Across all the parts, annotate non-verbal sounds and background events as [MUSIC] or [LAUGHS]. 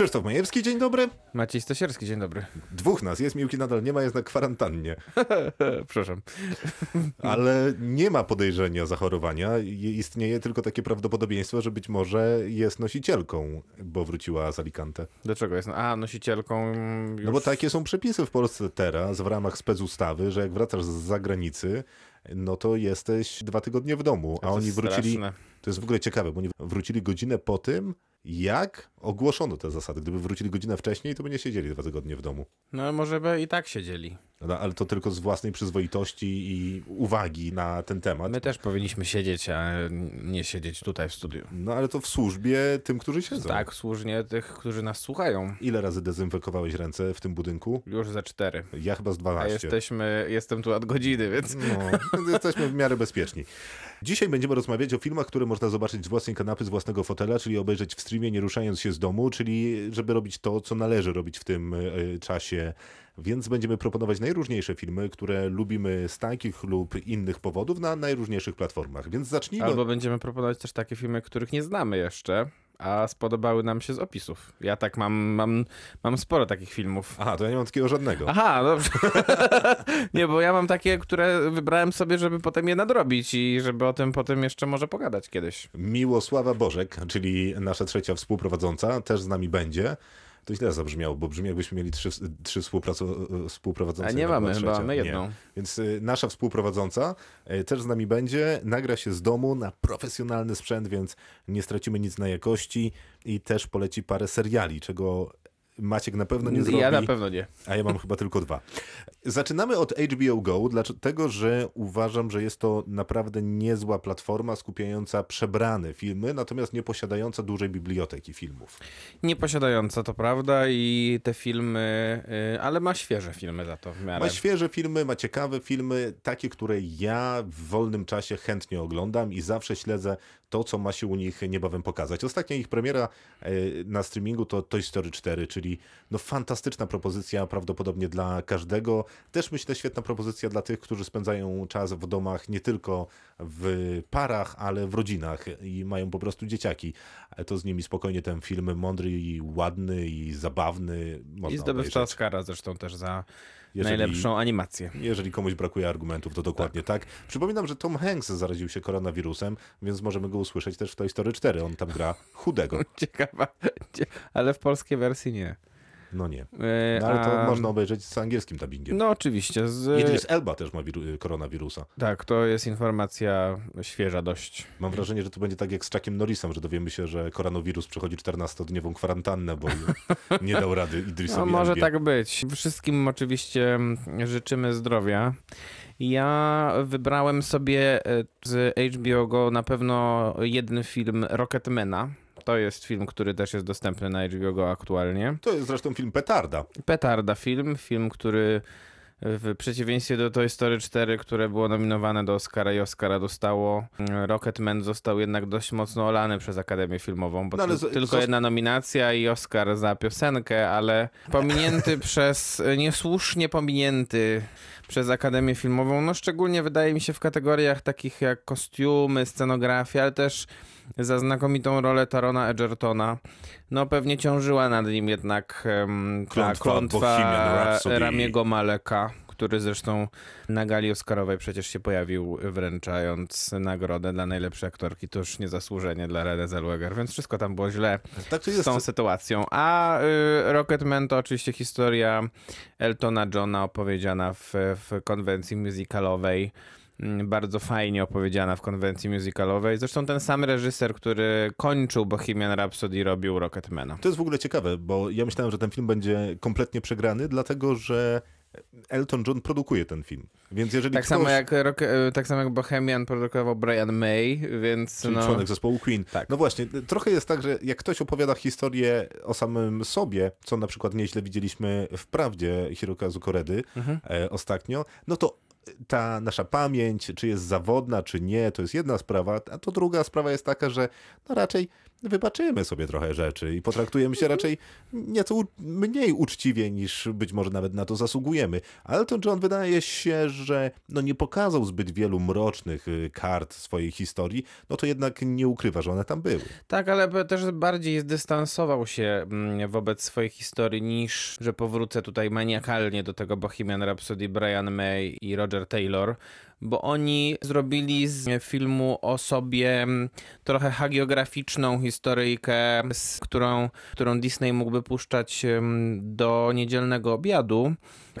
Krzysztof Majewski, dzień dobry. Maciej Stasierski, dzień dobry. Dwóch nas jest, Miłki nadal nie ma, jest na kwarantannie. [LAUGHS] Przepraszam. [LAUGHS] Ale nie ma podejrzenia zachorowania. Istnieje tylko takie prawdopodobieństwo, że być może jest nosicielką, bo wróciła z Alicante. Dlaczego jest? A, nosicielką już... No bo takie są przepisy w Polsce teraz, w ramach specustawy, że jak wracasz z zagranicy, no to jesteś dwa tygodnie w domu, a oni wrócili... straszne. To jest w ogóle ciekawe, bo oni wrócili godzinę po tym, jak ogłoszono te zasady. Gdyby wrócili godzinę wcześniej, to by nie siedzieli dwa tygodnie w domu. No może by i tak siedzieli. No, ale to tylko z własnej przyzwoitości i uwagi na ten temat. My też powinniśmy siedzieć, a nie siedzieć tutaj w studiu. No ale to w służbie tym, którzy siedzą. Tak, służnie tych, którzy nas słuchają. Ile razy dezynfekowałeś ręce w tym budynku? Już za cztery. Ja chyba z A 12. jesteśmy, jestem tu od godziny, więc... No, jesteśmy w miarę bezpieczni. Dzisiaj będziemy rozmawiać o filmach, które można zobaczyć z własnej kanapy, z własnego fotela, czyli obejrzeć w streamie, nie ruszając się z domu, czyli żeby robić to, co należy robić w tym e, czasie. Więc będziemy proponować najróżniejsze filmy, które lubimy z takich lub innych powodów na najróżniejszych platformach. Więc zacznijmy. Albo będziemy proponować też takie filmy, których nie znamy jeszcze, a spodobały nam się z opisów. Ja tak mam, mam, mam sporo takich filmów. Aha, to ja nie mam takiego żadnego. Aha, dobrze. [LAUGHS] nie, bo ja mam takie, które wybrałem sobie, żeby potem je nadrobić i żeby o tym potem jeszcze może pogadać kiedyś. Miłosława Bożek, czyli nasza trzecia współprowadząca, też z nami będzie. To źle zabrzmiało, bo brzmi jakbyśmy mieli trzy, trzy współpraco- współprowadzące. A nie mamy, chyba mamy Nie. jedną. Więc y, nasza współprowadząca y, też z nami będzie, nagra się z domu na profesjonalny sprzęt, więc nie stracimy nic na jakości i też poleci parę seriali, czego Maciek na pewno nie zrobi. ja na pewno nie. A ja mam chyba tylko dwa. Zaczynamy od HBO Go, dlatego że uważam, że jest to naprawdę niezła platforma skupiająca przebrane filmy, natomiast nie posiadająca dużej biblioteki filmów. Nie posiadająca, to prawda, i te filmy, y, ale ma świeże filmy za to w miarę. Ma świeże filmy, ma ciekawe filmy, takie, które ja w wolnym czasie chętnie oglądam i zawsze śledzę to, co ma się u nich niebawem pokazać. Ostatnia ich premiera e, na streamingu to Toy Story 4, czyli no fantastyczna propozycja prawdopodobnie dla każdego. Też myślę świetna propozycja dla tych, którzy spędzają czas w domach nie tylko w parach, ale w rodzinach i mają po prostu dzieciaki. To z nimi spokojnie ten film mądry i ładny i zabawny można I zdobywca obejrzeć. Oscara zresztą też za Jeżeli- najlepszą animację. Jeżeli komuś brakuje argumentów, to dokładnie tak. Przypominam, że Tom Hanks zaraził się koronawirusem, więc możemy go usłyszeć też w Toy Story 4. On tam gra chudego. [LAUGHS] Ciekawa, cie- ale w polskiej wersji nie. No nie. Y, No, ale to a- można obejrzeć z angielskim dubbingiem. No oczywiście. Z... Idris Elba też ma wiru- koronawirusa. Tak, to jest informacja świeża dość. Mam wrażenie, że to będzie tak jak z Chuckiem Norrisem, że dowiemy się, że koronawirus przechodzi 14-dniową kwarantannę, bo [LAUGHS] nie dał rady Idrisowi No, może Elbie. tak być. Wszystkim oczywiście życzymy zdrowia. Ja wybrałem sobie e, z HBO Go na pewno jeden film Rocketmana. To jest film, który też jest dostępny na HBO Go aktualnie. To jest zresztą film Petarda. Petarda film, film, który w przeciwieństwie do Toy Story 4, które było nominowane do Oscara i Oscara dostało, Rocketman został jednak dość mocno olany przez Akademię Filmową, bo No z- tylko jedna nominacja i Oscar za piosenkę, ale pominięty [LAUGHS] przez, niesłusznie pominięty przez Akademię Filmową, no szczególnie wydaje mi się w kategoriach takich jak kostiumy, scenografia, ale też za znakomitą rolę Tarona Edgertona. No pewnie ciążyła nad nim jednak um, ta Klątwa klątwa. Ramiego Maleka, który zresztą na gali Oscarowej przecież się pojawił, wręczając nagrodę dla najlepszej aktorki. To już niezasłużenie dla Renée Zellweger, więc wszystko tam było źle Tak z jest. tą sytuacją. A y, Rocketman to oczywiście historia Eltona Johna opowiedziana w, w konwencji musicalowej. Mm, Bardzo fajnie opowiedziana w konwencji musicalowej. Zresztą ten sam reżyser, który kończył Bohemian Rhapsody, robił Rocketmana. To jest w ogóle ciekawe, bo ja myślałem, że ten film będzie kompletnie przegrany, dlatego że Elton John produkuje ten film. Więc jeżeli Tak ktoś, samo, jak rock, tak samo jak Bohemian produkował Brian May, więc czyli no, członek zespołu Queen. Tak. No właśnie, trochę jest tak, że jak ktoś opowiada historię o samym sobie, co na przykład nieźle widzieliśmy w Prawdzie Hirokazu Koredy Mhm. e, ostatnio, no to ta nasza pamięć, czy jest zawodna, czy nie, to jest jedna sprawa, a to druga sprawa jest taka, że no raczej wybaczymy sobie trochę rzeczy i potraktujemy się raczej nieco mniej uczciwie niż być może nawet na to zasługujemy. Elton John wydaje się, że no nie pokazał zbyt wielu mrocznych y, kart swojej historii, no to jednak nie ukrywa, że one tam były. Tak, ale też bardziej zdystansował się mm, wobec swojej historii niż, że powrócę tutaj maniakalnie do tego Bohemian Rhapsody Brian May i Roger Taylor, bo oni zrobili z filmu o sobie mm, trochę hagiograficzną historyjkę, z którą, którą Disney mógłby puszczać mm, do niedzielnego obiadu,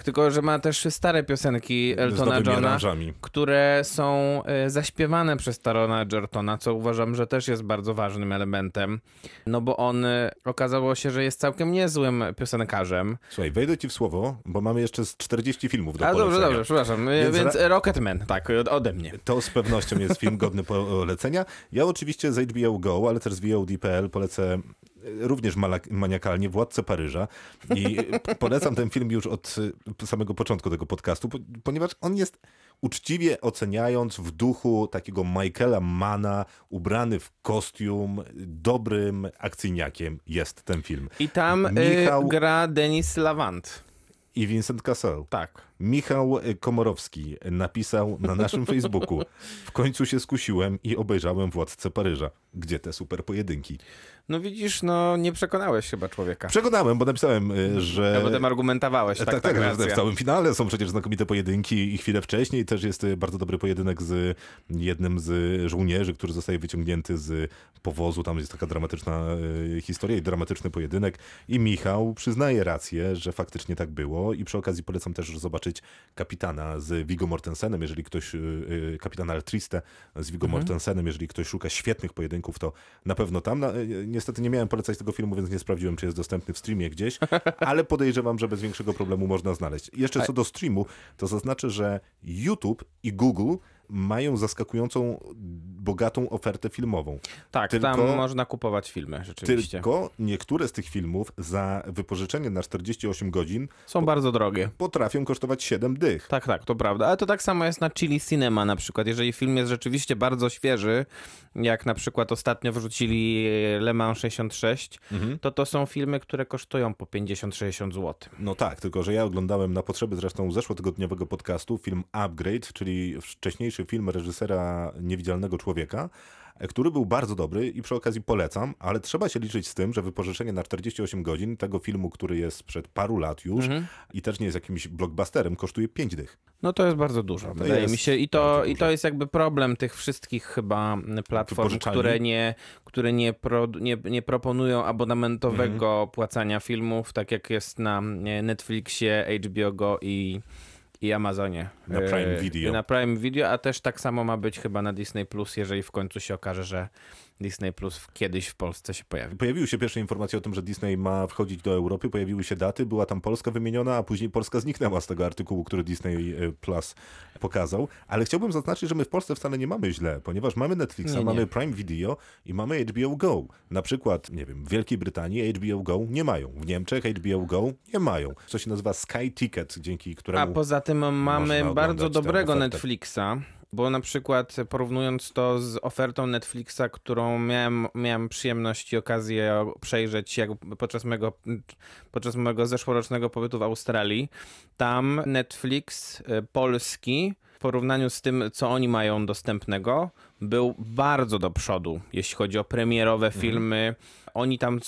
tylko że ma też stare piosenki Eltona Johna aranżami. które są e, zaśpiewane przez Tarona Egertona, co uważam, że też jest bardzo ważnym elementem, no bo on e, okazało się, że jest całkiem niezłym piosenkarzem. Słuchaj, wejdę ci w słowo, bo mamy jeszcze z 40 filmów do A dobrze, polecenia. dobrze, przepraszam. E, Więc Więc, Rocketman, tak, od- ode mnie. To z pewnością jest film godny polecenia. Ja oczywiście z HBO Go, ale też z VOD.pl polecę e, również maniakalnie Władcę Paryża i polecam ten film już od e, samego początku tego podcastu, po- ponieważ on jest uczciwie oceniając w duchu takiego Michaela Mana, ubrany w kostium, dobrym akcyjniakiem jest ten film. I tam e, Michał- gra Denis Lavant. I Vincent Cassel. Tak. Michał Komorowski napisał na naszym Facebooku W końcu się skusiłem i obejrzałem Władcę Paryża. Gdzie te super pojedynki? No widzisz, no nie przekonałeś chyba człowieka. Przekonałem, bo napisałem, y, że... Ja potem argumentowałeś, tak, tak, tak, że racja. w całym finale są przecież znakomite pojedynki i chwilę wcześniej też jest bardzo dobry pojedynek z jednym z żołnierzy, który zostaje wyciągnięty z powozu. Tam jest taka dramatyczna y, historia i dramatyczny pojedynek. I Michał przyznaje rację, że faktycznie tak było i przy okazji polecam też zobaczyć kapitana z Viggo Mortensenem, jeżeli ktoś, y, y, kapitana Altriste z Viggo Mortensenem, jeżeli ktoś szuka świetnych pojedynków, to na pewno tam. Na, y, niestety nie miałem polecać tego filmu, więc nie sprawdziłem, czy jest dostępny w streamie gdzieś, [LAUGHS] ale podejrzewam, że bez większego problemu można znaleźć. Jeszcze co do streamu, to zaznaczę, że YouTube i Google mają zaskakującą, bogatą ofertę filmową. Tak, Tylko- tam można kupować filmy, rzeczywiście. Tylko niektóre z tych filmów za wypożyczenie na 48 godzin Są bardzo drogie. potrafią kosztować 7 dych. Tak, tak, to prawda. Ale to tak samo jest na Chili Cinema na przykład. Jeżeli film jest rzeczywiście bardzo świeży, jak na przykład ostatnio wrzucili Le Mans 66, Mhm. to to są filmy, które kosztują po 50-60 zł. No tak, tylko że ja oglądałem na potrzeby zresztą zeszłotygodniowego podcastu film Upgrade, czyli wcześniejszy film reżysera Niewidzialnego Człowieka, który był bardzo dobry i przy okazji polecam, ale trzeba się liczyć z tym, że wypożyczenie na 48 godzin tego filmu, który jest sprzed paru lat już Mhm. i też nie jest jakimś blockbusterem, kosztuje 5 dych. No to jest bardzo dużo, wydaje jest mi się. I to, I to jest jakby problem tych wszystkich chyba platform, które nie, które nie, pro, nie, nie proponują abonamentowego Mhm. płacania filmów, tak jak jest na Netflixie, HBO Go i, i Amazonie. Na Prime E, Video. Na Prime Video, a też tak samo ma być chyba na Disney Plus, jeżeli w końcu się okaże, że Disney Plus kiedyś w Polsce się pojawi. Pojawiły się pierwsze informacje o tym, że Disney ma wchodzić do Europy, pojawiły się daty, była tam Polska wymieniona, a później Polska zniknęła z tego artykułu, który Disney e, Plus pokazał. Ale chciałbym zaznaczyć, że my w Polsce wcale nie mamy źle, ponieważ mamy Netflixa, Nie, nie. mamy Prime Video i mamy HBO Go. Na przykład, nie wiem, w Wielkiej Brytanii HBO Go nie mają, w Niemczech HBO Go nie mają. Co się nazywa Sky Ticket, dzięki A któremu... poza tym mamy bardzo dobrego ofertę. Netflixa, bo na przykład porównując to z ofertą Netflixa, którą miałem, miałem przyjemność i okazję przejrzeć jak podczas mojego, podczas mojego zeszłorocznego pobytu w Australii, tam Netflix y, polski w porównaniu z tym, co oni mają dostępnego, był bardzo do przodu, jeśli chodzi o premierowe filmy. Oni tam,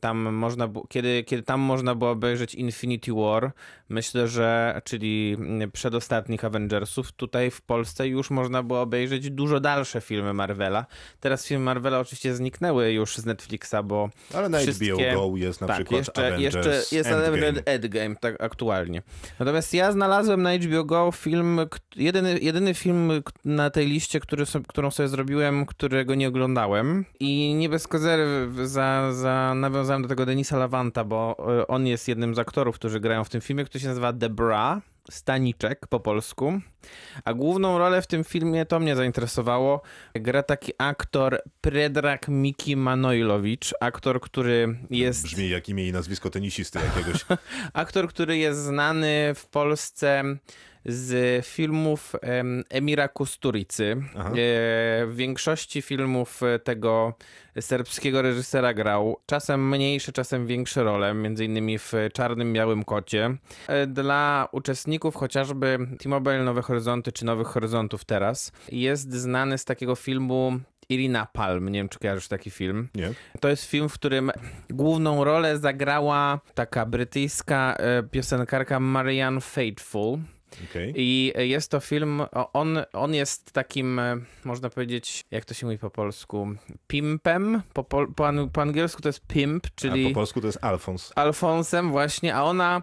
tam można, kiedy, kiedy tam można było obejrzeć Infinity War, myślę, że, czyli mm, przedostatnich Avengersów, tutaj w Polsce już można było obejrzeć dużo dalsze filmy Marvela. Teraz filmy Marvela oczywiście zniknęły już z Netflixa, bo Ale na wszystkie- HBO Go jest na tak, przykład jeszcze, Avengers jeszcze jest Endgame. Avengers Endgame tak aktualnie. Natomiast ja znalazłem na HBO Go film, jedyny, jedyny film na tej liście, który, którą sobie zrobiłem, którego nie oglądałem i nie bez kozery za, za, nawiązałem do tego Denisa Lawanta, bo y, on jest jednym z aktorów, którzy grają w tym filmie, który się nazywa Debra. Staniczek po polsku. A główną rolę w tym filmie to mnie zainteresowało. Gra taki aktor Predrag Miki Manojlowicz, aktor, który jest Brzmi jak imię i nazwisko tenisisty jakiegoś. [LAUGHS] Aktor, który jest znany w Polsce z filmów em, Emira Kusturicy. Aha. E, w większości filmów e, tego serbskiego reżysera grał czasem mniejsze, czasem większe role, między innymi w Czarnym Białym Kocie. E, Dla uczestników chociażby T-Mobile Nowe Horyzonty czy Nowych Horyzontów teraz jest znany z takiego filmu Irina Palm, nie wiem czy kojarzysz taki film. Nie? To jest film, w którym główną rolę zagrała taka brytyjska piosenkarka Marianne Faithfull. Okej. I jest to film, on, on jest takim, e, można powiedzieć, jak to się mówi po polsku, pimpem. Po, po, po angielsku to jest pimp, A czyli po polsku to jest Alfons. Alfonsem właśnie, a ona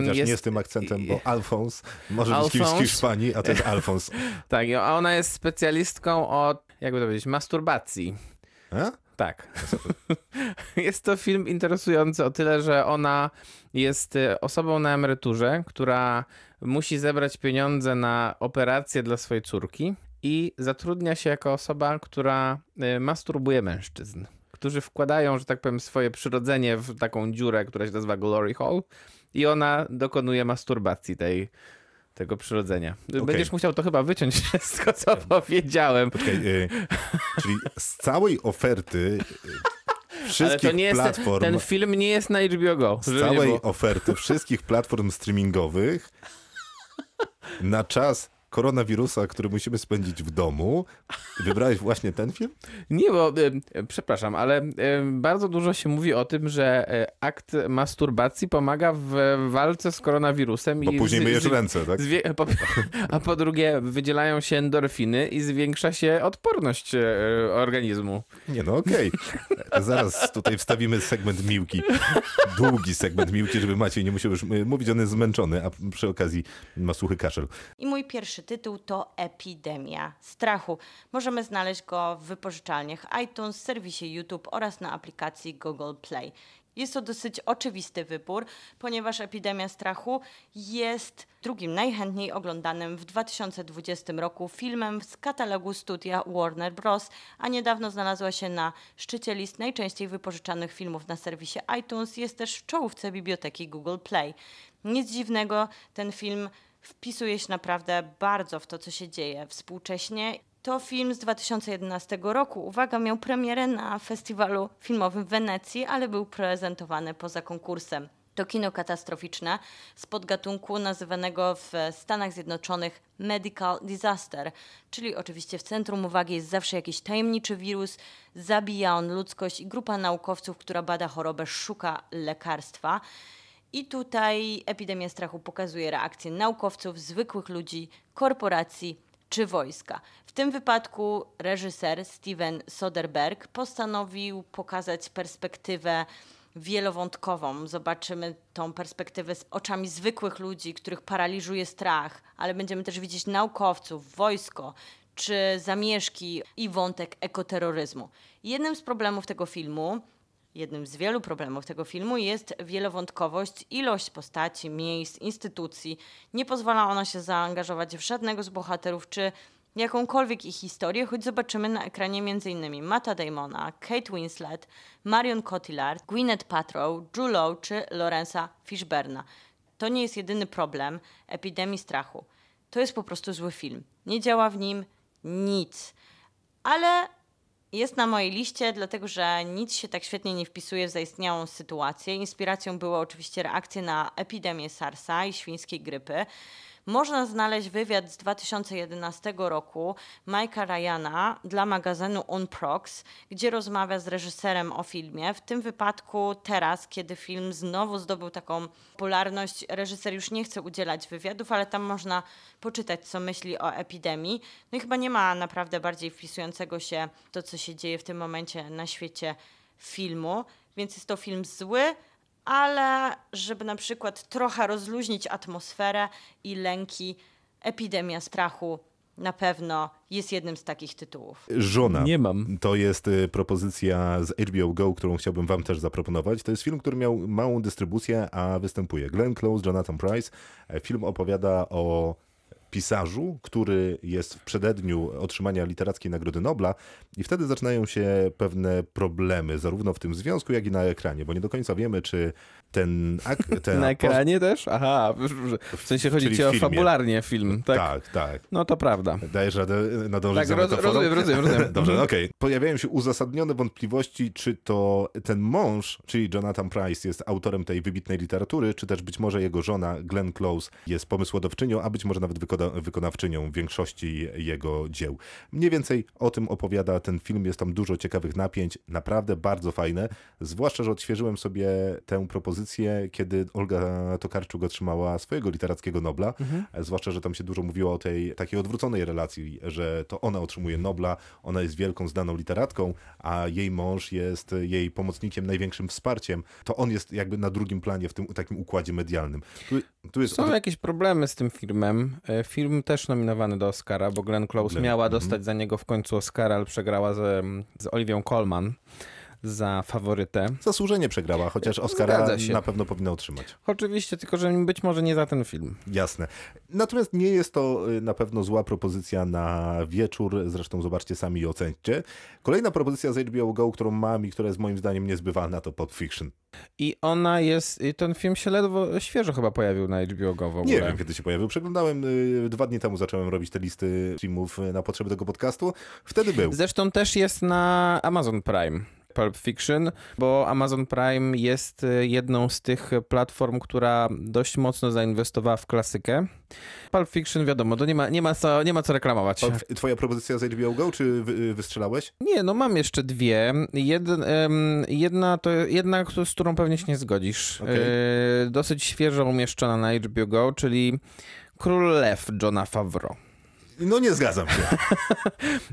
Chociaż jest... nie z tym akcentem, bo Alfons może być kimś z Alfons. Hiszpanii, a to jest Alfons. [LAUGHS] Tak, i ona jest specjalistką od, jakby to powiedzieć, masturbacji. A? Tak. [LAUGHS] Jest to film interesujący o tyle, że ona jest e, osobą na emeryturze, która musi zebrać pieniądze na operację dla swojej córki i zatrudnia się jako osoba, która e, masturbuje mężczyzn, którzy wkładają, że tak powiem, swoje przyrodzenie w taką dziurę, która się nazywa Glory Hole i ona dokonuje masturbacji tej, tego przyrodzenia. Będziesz musiał to chyba wyciąć wszystko, co powiedziałem. Czekaj, y, czyli z całej oferty y, Ale wszystkich to nie jest, platform, ten film nie jest na HBO Go. z całej oferty wszystkich platform streamingowych na czas koronawirusa, który musimy spędzić w domu, wybrałeś właśnie ten film? Nie, bo e, przepraszam, ale e, bardzo dużo się mówi o tym, że e, akt masturbacji pomaga w walce z koronawirusem. Bo i później z- myjesz z- ręce, tak? Zwie, po, a po drugie, wydzielają się endorfiny i zwiększa się odporność organizmu. Nie no, okej. Zaraz tutaj wstawimy segment Miłki. Długi segment Miłki, żeby Maciej nie musiał już mówić, on jest zmęczony, a przy okazji ma suchy kaszel. I mój pierwszy tytuł to Epidemia strachu. Możemy znaleźć go w wypożyczalniach iTunes, serwisie YouTube oraz na aplikacji Google Play. Jest to dosyć oczywisty wybór, ponieważ Epidemia strachu jest drugim najchętniej oglądanym w 2020 roku filmem z katalogu studia Warner Bros., a niedawno znalazła się na szczycie list najczęściej wypożyczanych filmów na serwisie iTunes. Jest też w czołówce biblioteki Google Play. Nic dziwnego, ten film wpisuje się naprawdę bardzo w to, co się dzieje współcześnie. To film z 2011 roku. Uwaga, miał premierę na festiwalu filmowym w Wenecji, ale był prezentowany poza konkursem. To kino katastroficzne z podgatunku nazywanego w Stanach Zjednoczonych medical disaster, czyli oczywiście w centrum uwagi jest zawsze jakiś tajemniczy wirus, zabija on ludzkość i grupa naukowców, która bada chorobę, szuka lekarstwa. I tutaj epidemia strachu pokazuje reakcję naukowców, zwykłych ludzi, korporacji czy wojska. W tym wypadku reżyser Steven Soderbergh postanowił pokazać perspektywę wielowątkową. Zobaczymy tą perspektywę z oczami zwykłych ludzi, których paraliżuje strach, ale będziemy też widzieć naukowców, wojsko czy zamieszki i wątek ekoterroryzmu. Jednym z problemów tego filmu Jednym z wielu problemów tego filmu jest wielowątkowość, ilość postaci, miejsc, instytucji. Nie pozwala ona się zaangażować w żadnego z bohaterów czy jakąkolwiek ich historię, choć zobaczymy na ekranie m.in. Matta Damona, Kate Winslet, Marion Cotillard, Gwyneth Paltrow, Drew Lowe czy Lorenza Fishburna. To nie jest jedyny problem epidemii strachu. To jest po prostu zły film. Nie działa w nim nic. Ale jest na mojej liście, dlatego że nic się tak świetnie nie wpisuje w zaistniałą sytuację. Inspiracją były oczywiście reakcje na epidemię SARS-a i świńskiej grypy. Można znaleźć wywiad z 2011 roku Mike'a Ryana dla magazynu Unprox, gdzie rozmawia z reżyserem o filmie. W tym wypadku teraz, kiedy film znowu zdobył taką popularność, reżyser już nie chce udzielać wywiadów, ale tam można poczytać, co myśli o epidemii. No i chyba nie ma naprawdę bardziej wpisującego się to, co się dzieje w tym momencie na świecie filmu, więc jest to film zły, ale żeby na przykład trochę rozluźnić atmosferę i lęki, epidemia strachu na pewno jest jednym z takich tytułów. Żona. Nie mam. To jest y, propozycja z HBO Go, którą chciałbym wam też zaproponować. To jest film, który miał małą dystrybucję, a występuje Glenn Close, Jonathan Price. E, Film opowiada o pisarzu, który jest w przededniu otrzymania literackiej Nagrody Nobla i wtedy zaczynają się pewne problemy, zarówno w tym związku, jak i na ekranie, bo nie do końca wiemy, czy ten... ak- [LAUGHS] ten Na ekranie też? Aha, w sensie chodzi ci o fabularnie film, tak? Tak, tak. No to prawda. Dajesz radę nadążyć Tak, za roz, rozumiem, rozumiem, rozumiem. [LAUGHS] Dobrze, Mhm. okej. Pojawiają się uzasadnione wątpliwości, czy to ten mąż, czyli Jonathan Price jest autorem tej wybitnej literatury, czy też być może jego żona Glenn Close jest pomysłodawczynią, a być może nawet wykona- wykonawczynią większości jego dzieł. Mniej więcej o tym opowiada ten film, jest tam dużo ciekawych napięć, naprawdę bardzo fajne, zwłaszcza, że odświeżyłem sobie tę propozycję, kiedy Olga Tokarczuk otrzymała swojego literackiego Nobla, e, zwłaszcza, że tam się dużo mówiło o tej takiej odwróconej relacji, że to ona otrzymuje Nobla, ona jest wielką, znaną literatką, a jej mąż jest jej pomocnikiem, największym wsparciem. To on jest jakby na drugim planie w tym takim układzie medialnym. Tu, tu jest Są jakieś problemy z tym filmem. Film też nominowany do Oscara, bo Glenn Close Glenn, miała mhm. dostać za niego w końcu Oscara, ale przegrała z, z Oliwią Colman za faworytę. zasłużenie przegrała, chociaż Oscara na pewno powinna otrzymać. Oczywiście, tylko że być może nie za ten film. Jasne. Natomiast nie jest to y, na pewno zła propozycja na wieczór. Zresztą zobaczcie sami i ocencie. Kolejna propozycja z HBO Go, którą mam i która jest moim zdaniem niezbywalna, to Pulp Fiction. I ona jest, ten film się ledwo, świeżo chyba pojawił na HBO Go w ogóle. Nie wiem, kiedy się pojawił. Przeglądałem y, dwa dni temu, zacząłem robić te listy filmów y, na potrzeby tego podcastu. Wtedy był. Zresztą też jest na Amazon Prime. Pulp Fiction, bo Amazon Prime jest y, jedną z tych platform, która dość mocno zainwestowała w klasykę. Pulp Fiction, wiadomo, to nie ma, nie ma, co, nie ma co reklamować. Twoja propozycja z HBO Go, czy wy, wystrzelałeś? Nie, no mam jeszcze dwie. Jed, jedna, to jedna, z którą pewnie się nie zgodzisz. Okej. E, dosyć świeżo umieszczona na HBO Go, czyli Król Lew Johna Favreau. No nie zgadzam się. [LAUGHS]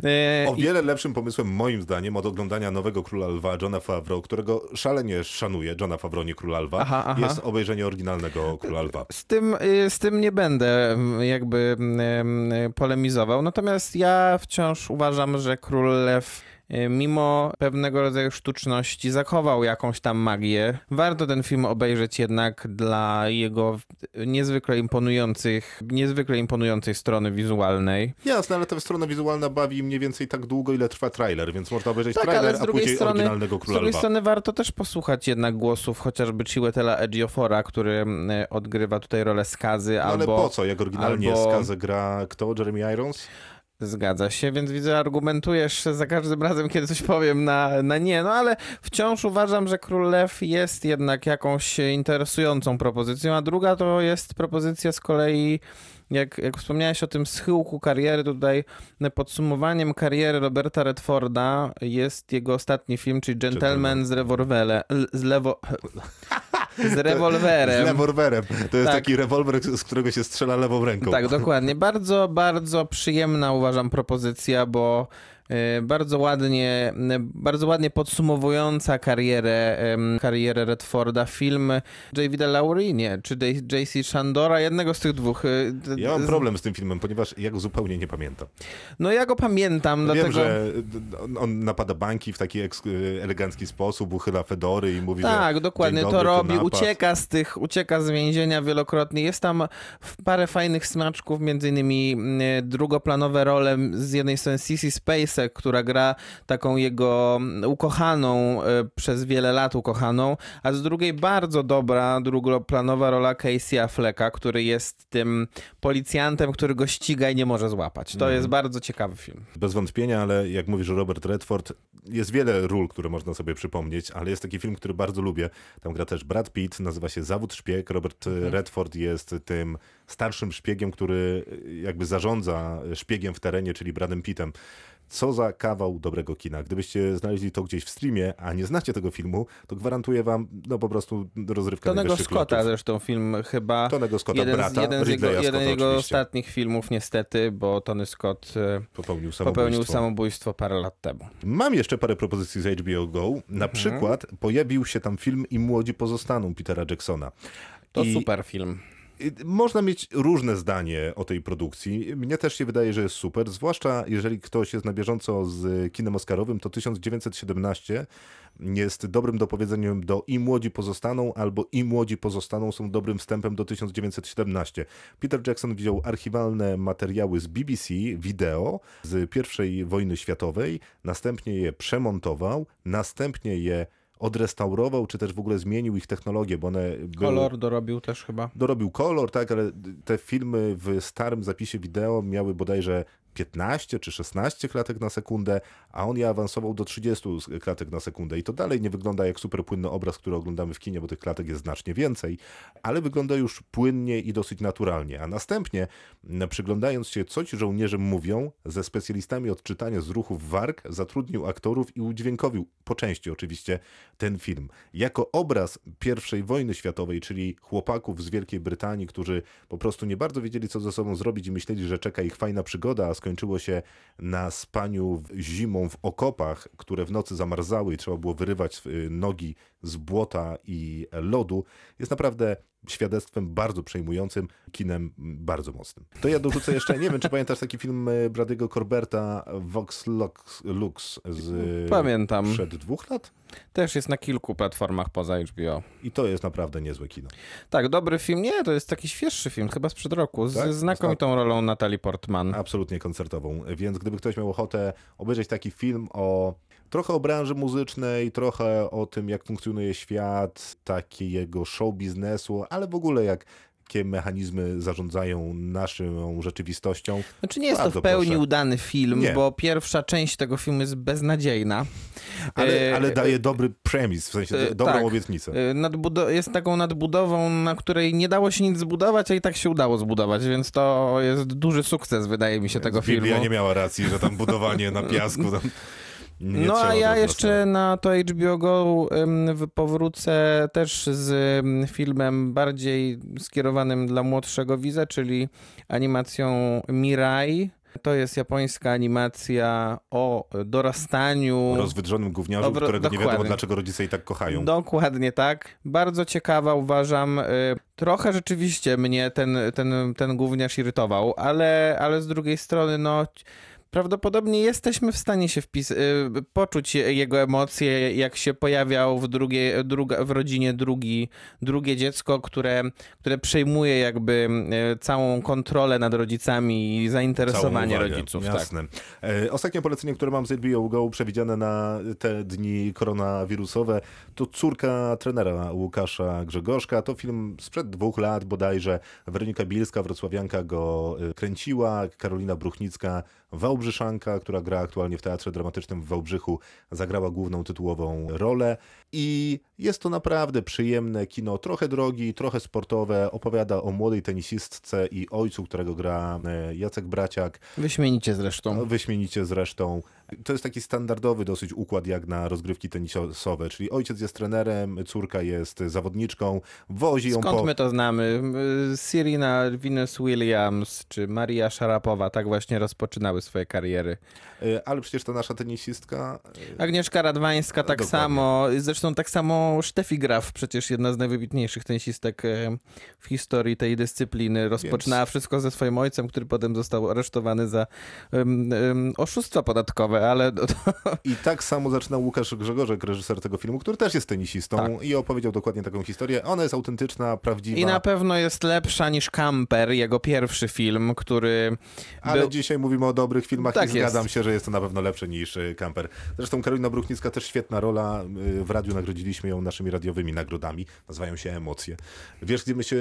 E, O wiele lepszym pomysłem moim zdaniem od oglądania nowego Króla Lwa Johna Favreau, którego szalenie szanuję, Johna Favreau, nie Króla Lwa, Aha, aha. jest obejrzenie oryginalnego Króla Lwa. Z tym, y, z tym nie będę mm, jakby mm, y, polemizował. Natomiast ja wciąż uważam, że Król Lew mimo pewnego rodzaju sztuczności zachował jakąś tam magię. Warto ten film obejrzeć jednak dla jego niezwykle imponujących, niezwykle imponującej strony wizualnej. Jasne, ale ta strona wizualna bawi mniej więcej tak długo, ile trwa trailer, więc można obejrzeć Tak, ale trailer, z a później strony- oryginalnego Z Króla drugiej Lwa. strony warto też posłuchać jednak głosów chociażby Chiwetel'a Ejiophora, który mm, odgrywa tutaj rolę skazy, No ale albo... po co, jak oryginalnie albo- skazę gra kto? Jeremy Irons? Zgadza się, więc widzę, argumentujesz za każdym razem, kiedy coś powiem na, na nie, no ale wciąż uważam, że Król Lew jest jednak jakąś interesującą propozycją, a druga to jest propozycja z kolei, jak, jak wspomniałeś o tym schyłku kariery, tutaj podsumowaniem kariery Roberta Redforda jest jego ostatni film, czyli Gentleman. Z rewolwerem, z lewo... [LAUGHS] Z rewolwerem. Z rewolwerem. To jest Tak. taki rewolwer, z którego się strzela lewą ręką. Tak, dokładnie. Bardzo, bardzo przyjemna uważam propozycja, bo bardzo ładnie, e, bardzo ładnie podsumowująca karierę, karierę Redforda film Davida Laurie, nie, czy J.C. Shandora, jednego z tych dwóch. e, Ja mam problem z tym filmem, ponieważ ja go zupełnie nie pamiętam. No ja go pamiętam, Wiem, dlatego... że on- napada banki w taki elegancki sposób, uchyla fedory i mówi, że Tak, dokładnie dzień to dobry, tu robi, napad. ucieka z tych, ucieka z więzienia wielokrotnie. Jest tam w- parę fajnych smaczków, między innymi mm, drugoplanowe role z jednej strony Sissy Która gra taką jego mm, ukochaną, e, przez wiele lat ukochaną, a z drugiej bardzo dobra drugoplanowa rola Casey Afflecka, który jest tym policjantem, który go ściga i nie może złapać. To jest bardzo ciekawy film. Bez wątpienia, ale jak mówisz, Robert Redford, jest wiele ról, które można sobie przypomnieć, ale jest taki film, który bardzo lubię. Tam gra też Brad Pitt, nazywa się Zawód Szpieg. Robert Mhm. Redford jest tym starszym szpiegiem, który jakby zarządza szpiegiem w terenie, czyli Bradem Pittem. Co za kawał dobrego kina. Gdybyście znaleźli to gdzieś w streamie, a nie znacie tego filmu, to gwarantuję wam, no po prostu rozrywka Tonego Scotta lotów. zresztą film chyba. Tonego Scotta, jeden, brata jeden z jego, jeden jego ostatnich filmów niestety, bo Tony Scott e, Popełnił samobójstwo. popełnił samobójstwo parę lat temu. Mam jeszcze parę propozycji z HBO Go. Na Mhm. przykład pojawił się tam film I młodzi pozostaną Petera Jacksona. To I super film. Można mieć różne zdanie o tej produkcji. Mnie też się wydaje, że jest super, zwłaszcza jeżeli ktoś jest na bieżąco z kinem Oscarowym, to 1917 jest dobrym dopowiedzeniem do I młodzi pozostaną, albo I młodzi pozostaną są dobrym wstępem do 1917. Peter Jackson wziął archiwalne materiały z BBC, wideo z I wojny światowej, następnie je przemontował, następnie je odrestaurował, czy też w ogóle zmienił ich technologię, bo one były... Kolor dorobił też chyba. Dorobił kolor, tak, ale te filmy w starym zapisie wideo miały bodajże 15 czy 16 klatek na sekundę, a on je awansował do 30 klatek na sekundę. I to dalej nie wygląda jak super płynny obraz, który oglądamy w kinie, bo tych klatek jest znacznie więcej, ale wygląda już płynnie i dosyć naturalnie. A następnie, przyglądając się, co ci żołnierze mówią, ze specjalistami od czytania z ruchów warg, zatrudnił aktorów i udźwiękowił, po części oczywiście, ten film. Jako obraz I wojny światowej, czyli chłopaków z Wielkiej Brytanii, którzy po prostu nie bardzo wiedzieli, co ze sobą zrobić i myśleli, że czeka ich fajna przygoda, a skończyło się na spaniu zimą w okopach, które w nocy zamarzały i trzeba było wyrywać y, nogi z błota i lodu, jest naprawdę świadectwem bardzo przejmującym, kinem bardzo mocnym. To ja dorzucę jeszcze, nie wiem, czy pamiętasz taki film y, Brady'ego Corberta Vox Lux, Lux z Pamiętam. przed dwóch lat? Też jest na kilku platformach poza HBO. I to jest naprawdę niezłe kino. Tak, dobry film. Nie, to jest taki świeższy film, chyba sprzed roku, z Tak? znakomitą rolą Natalii Portman. absolutnie koncertową. Więc gdyby ktoś miał ochotę obejrzeć taki film o trochę o branży muzycznej, trochę o tym, jak funkcjonuje świat, takiego show biznesu, ale w ogóle jak jakie mechanizmy zarządzają naszą rzeczywistością. Znaczy nie jest to Bardzo w pełni proszę. udany film, Nie. bo pierwsza część tego filmu jest beznadziejna. Ale, E, ale daje dobry premis, w sensie e, dobrą tak. obietnicę. Nadbudo- jest taką nadbudową, na której nie dało się nic zbudować, a i tak się udało zbudować, więc to jest duży sukces, wydaje mi się, tego filmu. Biblia nie miała racji, że tam budowanie na piasku. Tam [LAUGHS] nie no a ja było jeszcze na to HBO Go powrócę też z filmem bardziej skierowanym dla młodszego widza, czyli animacją Mirai. To jest japońska animacja o dorastaniu. rozwydrzonym gówniarzu, Dobro- którego nie wiadomo dokładnie. dlaczego rodzice i tak kochają. Dokładnie tak. Bardzo ciekawa, uważam. Y, Trochę rzeczywiście mnie ten, ten, ten gówniarz irytował, ale, ale z drugiej strony, no. Prawdopodobnie jesteśmy w stanie się wpis- y, poczuć je- jego emocje, jak się pojawiał w, drugie, druga, w rodzinie drugi, drugie dziecko, które, które przejmuje jakby y, całą kontrolę nad rodzicami i zainteresowanie rodziców. Tak. Jasne. E, ostatnie polecenie, które mam z HBO Go przewidziane na te dni koronawirusowe, to córka trenera Łukasza Grzegorzka. To film sprzed dwóch lat bodajże. Weronika Bielska, wrocławianka go e, kręciła, Karolina Bruchnicka, Wałbrzyszanka, która gra aktualnie w Teatrze Dramatycznym w Wałbrzychu, zagrała główną tytułową rolę. I jest to naprawdę przyjemne kino, trochę drogi, trochę sportowe. Opowiada o młodej tenisistce i ojcu, którego gra e, Jacek Braciak. Wyśmienicie zresztą. No, Wyśmienicie zresztą. To jest taki standardowy dosyć układ jak na rozgrywki tenisowe, czyli ojciec jest trenerem, córka jest zawodniczką, wozi ją Skąd po... my to znamy? Serena Venus Williams czy Maria Szarapowa tak właśnie rozpoczynały swoje kariery. E, Ale przecież ta nasza tenisistka... e, Agnieszka Radwańska tak Dokładnie. samo, zresztą tak samo Steffi Graf, przecież jedna z najwybitniejszych tenisistek e, w historii tej dyscypliny. Rozpoczynała wszystko ze swoim ojcem, który potem został aresztowany za um, um, oszustwa podatkowe, ale to, I tak samo zaczyna Łukasz Grzegorzek, reżyser tego filmu, który też jest tenisistą Tak. i opowiedział dokładnie taką historię. Ona jest autentyczna, prawdziwa, i na pewno jest lepsza niż Camper, jego pierwszy film, który ale był... dzisiaj mówimy o dobrych filmach Tak i zgadzam jest. się, że jest to na pewno lepsze niż e, Camper. Zresztą Karolina Bruchnicka też świetna rola. E, W radiu nagrodziliśmy ją naszymi radiowymi nagrodami. Nazywają się Emocje. Wiesz, gdzie my się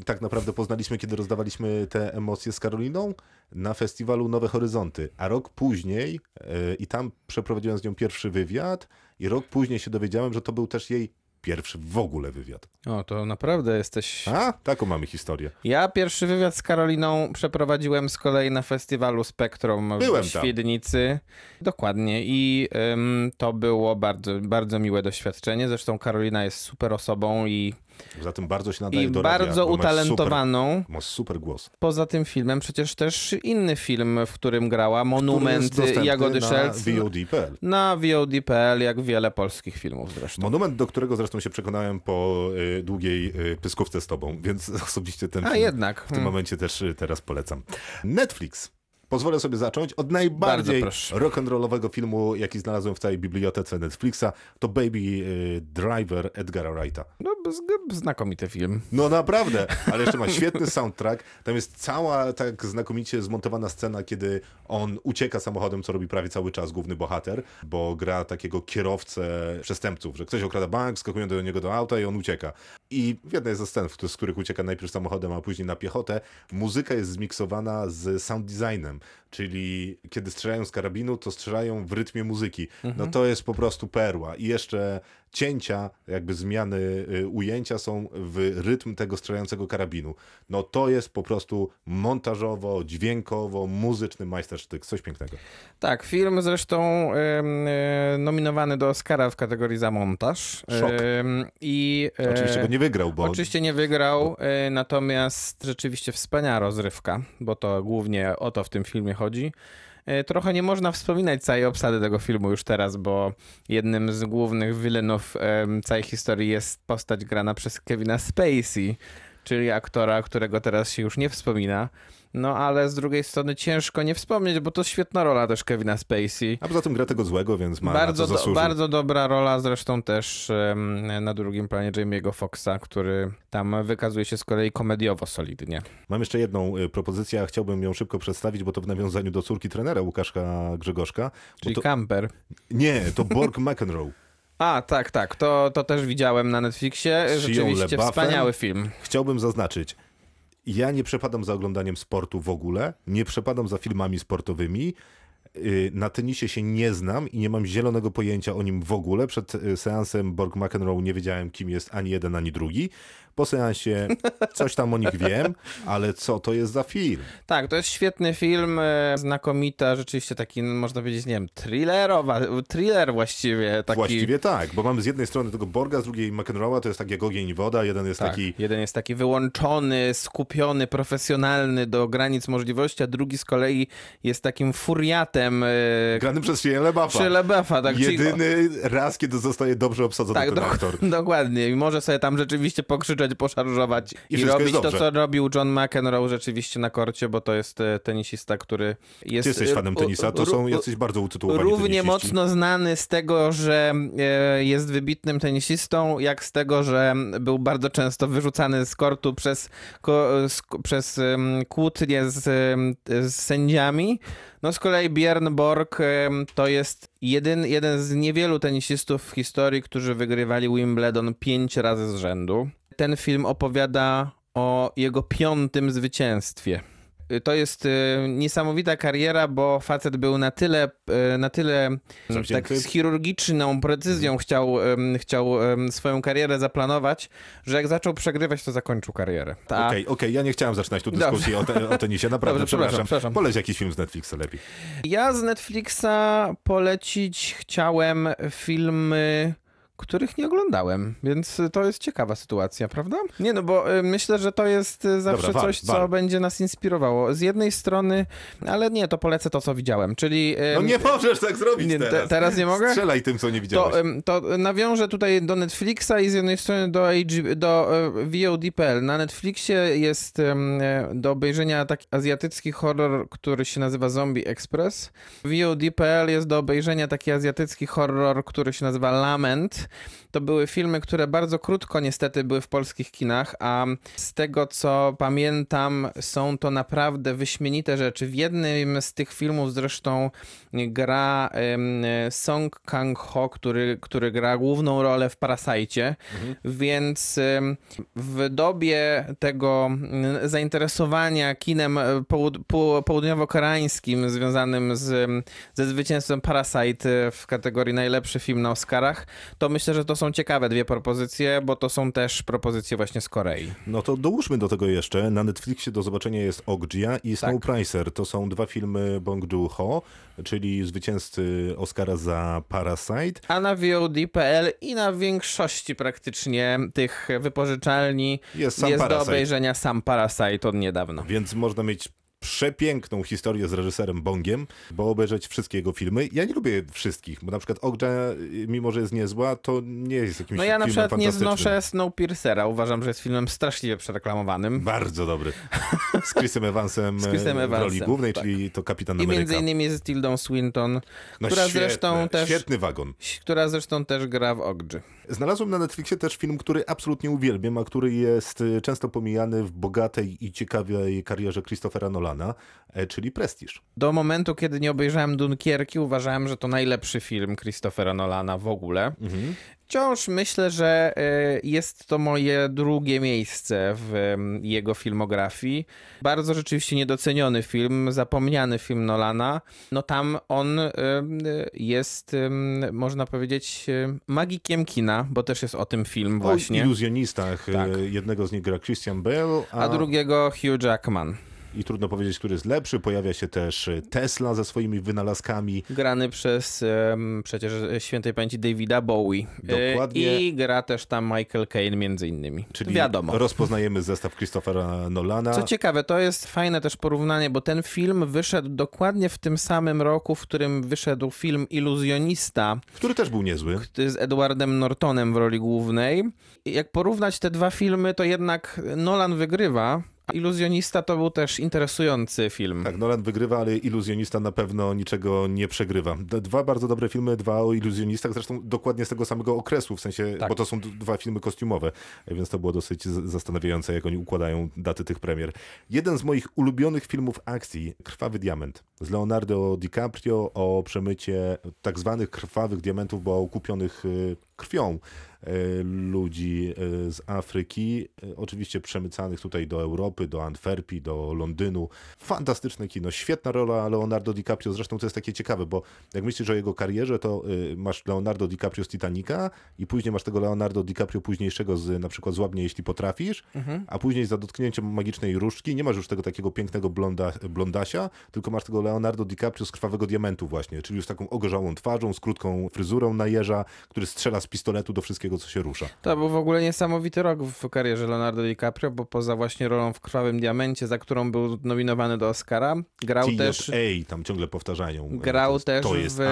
e, tak naprawdę poznaliśmy, kiedy rozdawaliśmy te emocje z Karoliną? Na festiwalu Nowe Horyzonty. A rok później, e, i tam przeprowadziłem z nią pierwszy wywiad, i rok później się dowiedziałem, że to był też jej pierwszy w ogóle wywiad. O, to naprawdę jesteś... A, taką mamy historię. Ja pierwszy wywiad z Karoliną przeprowadziłem z kolei na festiwalu Spektrum Byłem w tam. Świdnicy. Dokładnie. I ym, to było bardzo, bardzo miłe doświadczenie. Zresztą Karolina jest super osobą i Za tym bardzo się nadaje i do radia, bardzo masz utalentowaną. Super, masz super głos. Poza tym filmem przecież też inny film, w którym grała, Monument Jagody na Szelc. VOD.pl. Na VOD.pl, jak wiele polskich filmów zresztą. Monument, do którego zresztą się przekonałem po y, długiej y, pyskówce z tobą, więc [LAUGHS] osobiście ten A film jednak. w tym hmm. momencie też y, teraz polecam. Netflix. Pozwolę sobie zacząć od najbardziej rock'n'rollowego filmu, jaki znalazłem w całej bibliotece Netflixa. To Baby y, Driver Edgara Wrighta. No, znakomity film. No naprawdę, [LAUGHS] ale jeszcze ma świetny soundtrack. Tam jest cała tak znakomicie zmontowana scena, kiedy on ucieka samochodem, co robi prawie cały czas główny bohater, bo gra takiego kierowcę przestępców, że ktoś okrada bank, skakują do niego do auta i on ucieka. I w jednej ze scen, z których ucieka najpierw samochodem, a później na piechotę, muzyka jest zmiksowana z sound designem, czyli kiedy strzelają z karabinu, to strzelają w rytmie muzyki. No to jest po prostu perła. I jeszcze cięcia, jakby zmiany y, ujęcia są w rytm tego strzelającego karabinu. No to jest po prostu montażowo, dźwiękowo, muzyczny majstersztyk. Coś pięknego. Tak, film zresztą e, nominowany do Oscara w kategorii za montaż. Szok. I, e, Oczywiście go nie wygrał, bo Oczywiście nie wygrał, e, natomiast rzeczywiście wspaniała rozrywka, bo to głównie o to w tym filmie chodzi. E, Trochę nie można wspominać całej obsady tego filmu już teraz, bo jednym z głównych wilenów całej historii jest postać grana przez Kevina Spacey, czyli aktora, którego teraz się już nie wspomina. No ale z drugiej strony ciężko nie wspomnieć, bo to świetna rola też Kevina Spacey. a poza tym gra tego złego, więc ma Bardzo, na do, bardzo dobra rola, zresztą też em, na drugim planie Jamie'ego Foxa, który tam wykazuje się z kolei komediowo solidnie. Mam jeszcze jedną y, propozycję, a chciałbym ją szybko przedstawić, bo to w nawiązaniu do córki trenera Łukaszka Grzegorzka. Czyli to, Camper. nie, to Borg [LAUGHS] McEnroe. A, tak, tak, to, to też widziałem na Netflixie. Rzeczywiście wspaniały film. Chciałbym zaznaczyć, ja nie przepadam za oglądaniem sportu w ogóle, nie przepadam za filmami sportowymi. Y, Na tenisie się nie znam i nie mam zielonego pojęcia o nim w ogóle. Przed y, seansem Borg McEnroe nie wiedziałem, kim jest ani jeden, ani drugi. Po seansie coś tam o nich wiem, ale co to jest za film? Tak, to jest świetny film, e, znakomita, rzeczywiście taki, no, można powiedzieć, nie wiem, thrillerowa, thriller właściwie. Taki, Właściwie tak, bo mamy z jednej strony tego Borga, z drugiej McEnroe'a, to jest tak jak ogień i woda, jeden jest Tak, taki jeden jest taki wyłączony, skupiony, profesjonalny do granic możliwości, a drugi z kolei jest takim furiatem e, grany przez Shia LaBeouf'a. przy LeBeffa. Tak, czyli- Jedyny raz, kiedy zostaje dobrze obsadzony Tak, ten do, aktor. [LAUGHS] dokładnie. I może sobie tam rzeczywiście pokrzyczeć, poszarżować i, wszystko robić to, co robił John McEnroe rzeczywiście na korcie, bo to jest e, tenisista, który jest... Ty jesteś fanem e, tenisa, to są jacyś bardzo utytułowani Równie tenisiści. mocno znany z tego, że e, jest wybitnym tenisistą, jak z tego, że był bardzo często wyrzucany z kortu przez, przez kłótnie z, z sędziami. No z kolei Björn Borg to jest jeden, jeden z niewielu tenisistów w historii, którzy wygrywali Wimbledon pięć razy z rzędu. Ten film opowiada o jego piątym zwycięstwie. To jest y, niesamowita kariera, bo facet był na tyle, y, na tyle tak z chirurgiczną precyzją chciał, em, chciał em, swoją karierę zaplanować, że jak zaczął przegrywać, to zakończył karierę. Ta, Okej, okej, ja nie chciałem zaczynać tu dyskusji o, te, o tenisie, naprawdę, Dobrze, przepraszam, przepraszam. przepraszam. Poleć jakiś film z Netflixa lepiej. Ja z Netflixa polecić chciałem filmy, których nie oglądałem, więc to jest ciekawa sytuacja, prawda? Nie, no bo y, myślę, że to jest y, zawsze Dobra, coś, co będzie nas inspirowało. Z jednej strony, ale nie, to polecę to, co widziałem, czyli... No nie możesz tak zrobić nie, te- teraz. teraz nie mogę? Strzelaj tym, co nie widziałeś. To, to nawiążę tutaj do Netflixa i z jednej strony do, do e, VOD.pl. Na Netflixie jest do obejrzenia taki azjatycki horror, który się nazywa Zombie Express. VOD.pl jest do obejrzenia taki azjatycki horror, który się nazywa Lament. To były filmy, które bardzo krótko niestety były w polskich kinach, a z tego co pamiętam, są to naprawdę wyśmienite rzeczy. W jednym z tych filmów zresztą gra Song Kang-ho, który, który gra główną rolę w Parasite, więc em, w dobie tego mm, zainteresowania kinem e, południowo-koreańskim związanym z, ze zwycięstwem Parasite w kategorii najlepszy film na Oscarach, to myślę, że to są ciekawe dwie propozycje, bo to są też propozycje właśnie z Korei. No to dołóżmy do tego jeszcze. Na Netflixie do zobaczenia jest Okja i Snowpricer. To są dwa filmy Bong Joon-ho, czyli zwycięzcy Oscara za Parasite. A na VOD.pl i na większości praktycznie tych wypożyczalni Jest sam jest do obejrzenia sam Parasite od niedawna. Więc można mieć przepiękną historię z reżyserem Bongiem, bo obejrzeć wszystkie jego filmy. Ja nie lubię wszystkich, bo na przykład Okja, mimo że jest niezła, to nie jest jakimś No ja na przykład nie znoszę Snowpiercera. Uważam, że jest filmem straszliwie przereklamowanym. Bardzo dobry. [LAUGHS] Z Chrisem Evansem, Z Chrisem e, w roli Evansem, głównej, tak. czyli to Kapitan I Ameryka. między innymi z Tildą Swinton, no która świetne, zresztą też Świetny wagon. która zresztą też gra w Ogdży. Znalazłem na Netflixie też film, który absolutnie uwielbiam, a który jest y, często pomijany w bogatej i ciekawej karierze Christophera Nolana, e, czyli Prestiż. Do momentu, kiedy nie obejrzałem Dunkierki, uważałem, że to najlepszy film Christophera Nolana w ogóle. Wciąż myślę, że e, jest to moje drugie miejsce w jego filmografii. Bardzo rzeczywiście niedoceniony film, zapomniany film Nolana. No tam on em, jest, można powiedzieć, em, magikiem kina, bo też jest o tym film O właśnie. iluzjonistach. e, Tak. Jednego z nich gra Christian Bale, a, A drugiego Hugh Jackman. I trudno powiedzieć, który jest lepszy. Pojawia się też e, Tesla ze swoimi wynalazkami. Grany przez em, przecież świętej pamięci Davida Bowie. E, Dokładnie. I gra też tam Michael Caine między innymi. Czyli Wiadomo. rozpoznajemy zestaw Christophera Nolana. Co ciekawe, to jest fajne też porównanie, bo ten film wyszedł dokładnie w tym samym roku, w którym wyszedł film Iluzjonista który też był niezły. z Edwardem Nortonem w roli głównej. Jak porównać te dwa filmy, to jednak Nolan wygrywa. Iluzjonista to był też interesujący film. Tak, Nolan wygrywa, ale iluzjonista na pewno niczego nie przegrywa. Dwa bardzo dobre filmy, dwa o iluzjonistach, zresztą dokładnie z tego samego okresu, w sensie, Tak. bo to są dwa filmy kostiumowe, więc to było dosyć zastanawiające, jak oni układają daty tych premier. Jeden z moich ulubionych filmów akcji, Krwawy Diament, z Leonardo DiCaprio o przemycie tak zwanych krwawych diamentów, bo okupionych y, krwią y, ludzi y, z Afryki, y, oczywiście przemycanych tutaj do Europy, do Antwerpii, do Londynu. Fantastyczne kino, świetna rola Leonardo DiCaprio, zresztą to jest takie ciekawe, bo jak myślisz o jego karierze, to masz Leonardo DiCaprio z Titanica i później masz tego Leonardo DiCaprio późniejszego z na przykład Złabnie, jeśli potrafisz, a później za dotknięciem magicznej różdżki nie masz już tego takiego pięknego blonda, blondasia, tylko masz tego Leonardo DiCaprio z Krwawego Diamentu właśnie, czyli już z taką ogorzałą twarzą, z krótką fryzurą na jeża, który strzela z pistoletu do wszystkiego, co się rusza. To był w ogóle niesamowity rok w karierze Leonardo DiCaprio, bo poza właśnie rolą w Krwawym Diamencie, za którą był nominowany do Oscara, grał też... TJA, tam ciągle powtarzają. e, Grał to też to w Afryka,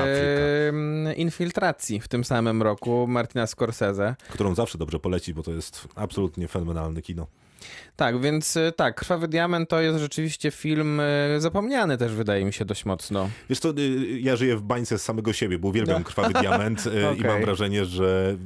em, Infiltracji w tym samym roku Martina Scorsese. którą zawsze dobrze poleci, bo to jest absolutnie fenomenalne kino. Tak, więc e, tak, Krwawy Diament to jest rzeczywiście film e, zapomniany też wydaje mi się dość mocno. Wiesz co, y, ja żyję w bańce z samego siebie, bo uwielbiam Krwawy Diament y, [LAUGHS] i No. Okej. mam wrażenie, że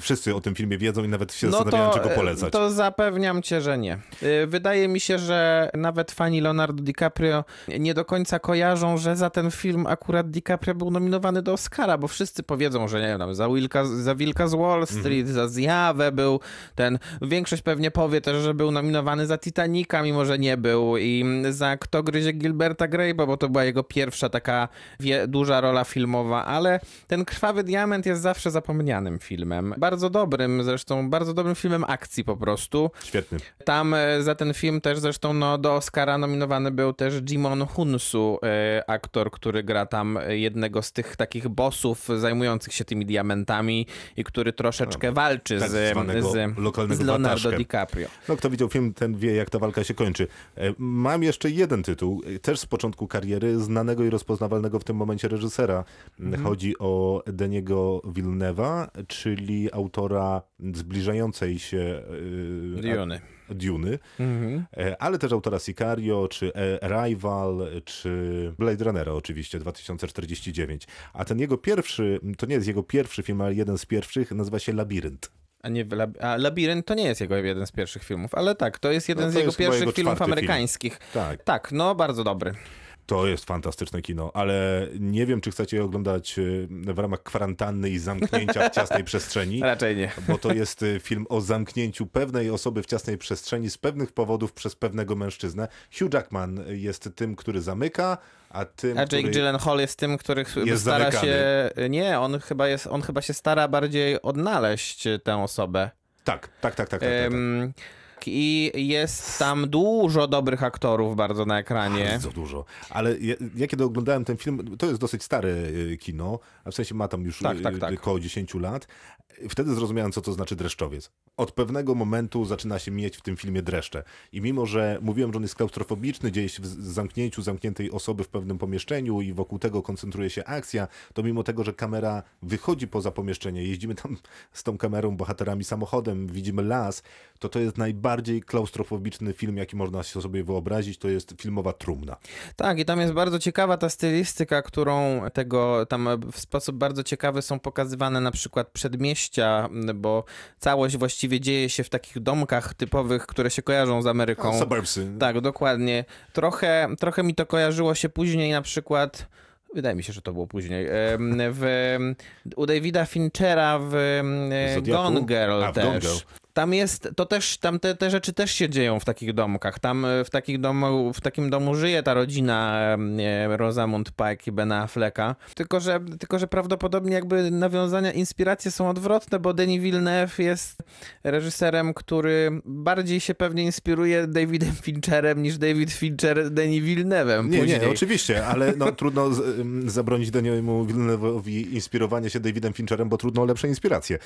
wszyscy o tym filmie wiedzą i nawet się zastanawiają, czego e, polecać. to zapewniam cię, że nie. E, Wydaje mi się, że nawet fani Leonardo DiCaprio nie do końca kojarzą, że za ten film akurat DiCaprio był nominowany do Oscara, bo wszyscy powiedzą, że nie wiem, za, Wilka, za Wilka z Wall Street, Mhm. za Zjawę był ten. Większość pewnie powie też, że był nominowany za Titanica, mimo że nie był i za Kto gryzie Gilberta Grape'a, bo to była jego pierwsza taka wie, duża rola filmowa, ale ten Krwawy Diament jest zawsze zapomnianym filmem. Bardzo dobrym zresztą, bardzo dobrym filmem akcji po prostu. Świetny. Tam e, za ten film też zresztą no, do Oscara nominowany był też Jimon Hunsu, e, aktor, który gra tam jednego z tych takich bossów zajmujących się tymi diamentami i który troszeczkę walczy tak z, zwanego z, lokalnego z Leonardo. DiCaprio. No, kto widział film, ten wie, jak ta walka się kończy. E, Mam jeszcze jeden tytuł, e, też z początku kariery, znanego i rozpoznawalnego w tym momencie reżysera. Mhm. Chodzi o Deniego Villeneuve'a, czyli autora zbliżającej się e, a- Duny, Mhm. ale też autora Sicario, czy Rival, czy Blade Runnera oczywiście, 2049. A ten jego pierwszy, to nie jest jego pierwszy film, ale jeden z pierwszych, nazywa się Labirynt. A, nie, Lab- a Labirynt to nie jest jego jeden z pierwszych filmów, ale tak, to jest jeden No z to jego jest chyba pierwszych jego filmów czwarty film. amerykańskich. Tak. Tak, no bardzo dobry. To jest fantastyczne kino, ale nie wiem, czy chcecie je oglądać y, w ramach kwarantanny i zamknięcia w ciasnej przestrzeni. [LAUGHS] Raczej nie. Bo to jest y, film o zamknięciu pewnej osoby w ciasnej przestrzeni z pewnych powodów przez pewnego mężczyznę. Hugh Jackman jest tym, który zamyka, a tym, A Jake. Gyllenhaal jest tym, który Jest stara zamykany. się... Nie, on chyba, jest, on chyba się stara bardziej odnaleźć tę osobę. Tak, tak, tak, tak. tak, tak. Em, I jest tam dużo dobrych aktorów bardzo na ekranie. Bardzo dużo. Ale ja, ja kiedy oglądałem ten film, to jest dosyć stare y, kino, a w sensie ma tam już Tak, tak, y, tak. około 10 lat. Wtedy zrozumiałem, co to znaczy dreszczowiec. Od pewnego momentu zaczyna się mieć w tym filmie dreszcze. I mimo, że mówiłem, że on jest klaustrofobiczny, dzieje się w zamknięciu zamkniętej osoby w pewnym pomieszczeniu i wokół tego koncentruje się akcja, to mimo tego, że kamera wychodzi poza pomieszczenie, jeździmy tam z tą kamerą, bohaterami samochodem, widzimy las, to to jest najbardziej klaustrofobiczny film, jaki można sobie wyobrazić. To jest filmowa trumna. Tak, i tam jest bardzo ciekawa ta stylistyka, którą tego tam w sposób bardzo ciekawy są pokazywane na przykład przedmieścia, bo całość właściwie dzieje się w takich domkach typowych, które się kojarzą z Ameryką. Suburbsy. Tak, dokładnie. Trochę, trochę mi to kojarzyło się później na przykład. Wydaje mi się, że to było później. W, u Davida Finchera w Zodiaku? Gone Girl A, w Gone też. Girl. Tam jest, to też, tam te, te rzeczy też się dzieją w takich domkach. Tam e, w, takich domu, w takim domu żyje ta rodzina e, Rosamund Pike i Bena Afflecka. Tylko że, tylko, że prawdopodobnie jakby nawiązania, inspiracje są odwrotne, bo Denis Villeneuve jest reżyserem, który bardziej się pewnie inspiruje Davidem Fincherem niż David Fincher Denis Villeneuve'em Nie, później. nie, oczywiście, ale no, [LAUGHS] trudno z, zabronić Daniemu Villeneuve'owi inspirowania się Davidem Fincherem, bo trudno o lepsze inspiracje.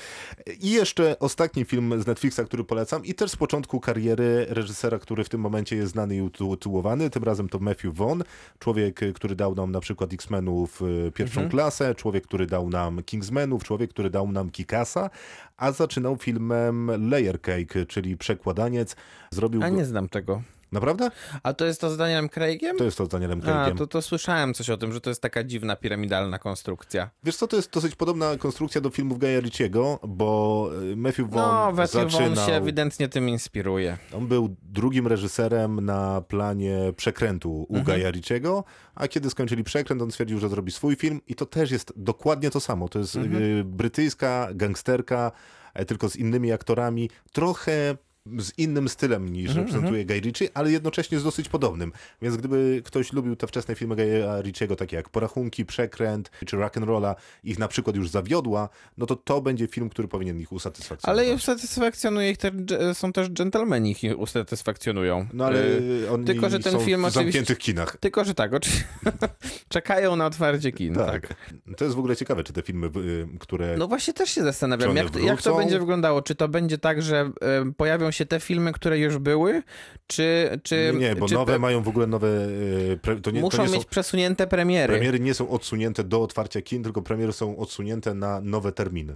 I jeszcze ostatni film z Netflixa, który polecam i też z początku kariery reżysera, który w tym momencie jest znany i utytułowany, tym razem to Matthew Vaughn, człowiek, y, który dał nam na przykład X-Menów y, pierwszą Mhm. klasę, człowiek, który dał nam Kingsmenów, człowiek, który dał nam Kikasa, a zaczynał filmem Layer Cake, czyli Przekładaniec. Zrobił A nie znam tego. Naprawdę? A to jest to z Danielem Craigiem? To jest to z Danielem A, Craigiem. to, to słyszałem coś o tym, że to jest taka dziwna piramidalna konstrukcja. Wiesz co, to jest dosyć podobna konstrukcja do filmów Gaja Ritchiego, bo y, Matthew Vaughn No, Matthew zaczynał... Vaughn się ewidentnie tym inspiruje. On był drugim reżyserem na planie Przekrętu u Mhm. Gaja Ritchiego, a kiedy skończyli Przekręt, on stwierdził, że zrobi swój film i to też jest dokładnie to samo. To jest Mhm. y, brytyjska gangsterka, e, tylko z innymi aktorami, trochę z innym stylem niż Mhm, reprezentuje Guy Ritchie, ale jednocześnie z dosyć podobnym. Więc gdyby ktoś lubił te wczesne filmy Guy'a Ritchiego, takie jak Porachunki, Przekręt czy Rock'n'Rolla, ich na przykład już zawiodła, no to to będzie film, który powinien ich usatysfakcjonować. Ale usatysfakcjonuje ich, te, dż- są też dżentelmeni, ich usatysfakcjonują. No ale Y, oni tylko, że ten są film w zamkniętych kinach. Tylko, że tak, oczywiście. [LAUGHS] Czekają na otwarcie kin. Tak. Tak. To jest w ogóle ciekawe, czy te filmy, y, które... No właśnie też się zastanawiam, jak, to- jak to będzie wyglądało. Czy to będzie tak, że e, pojawią się te filmy, które już były, czy... czy nie, bo czy nowe mają w ogóle nowe... y, Pre... To nie, Muszą to nie mieć są... przesunięte premiery. Premiery nie są odsunięte do otwarcia kin, tylko premiery są odsunięte na nowe terminy.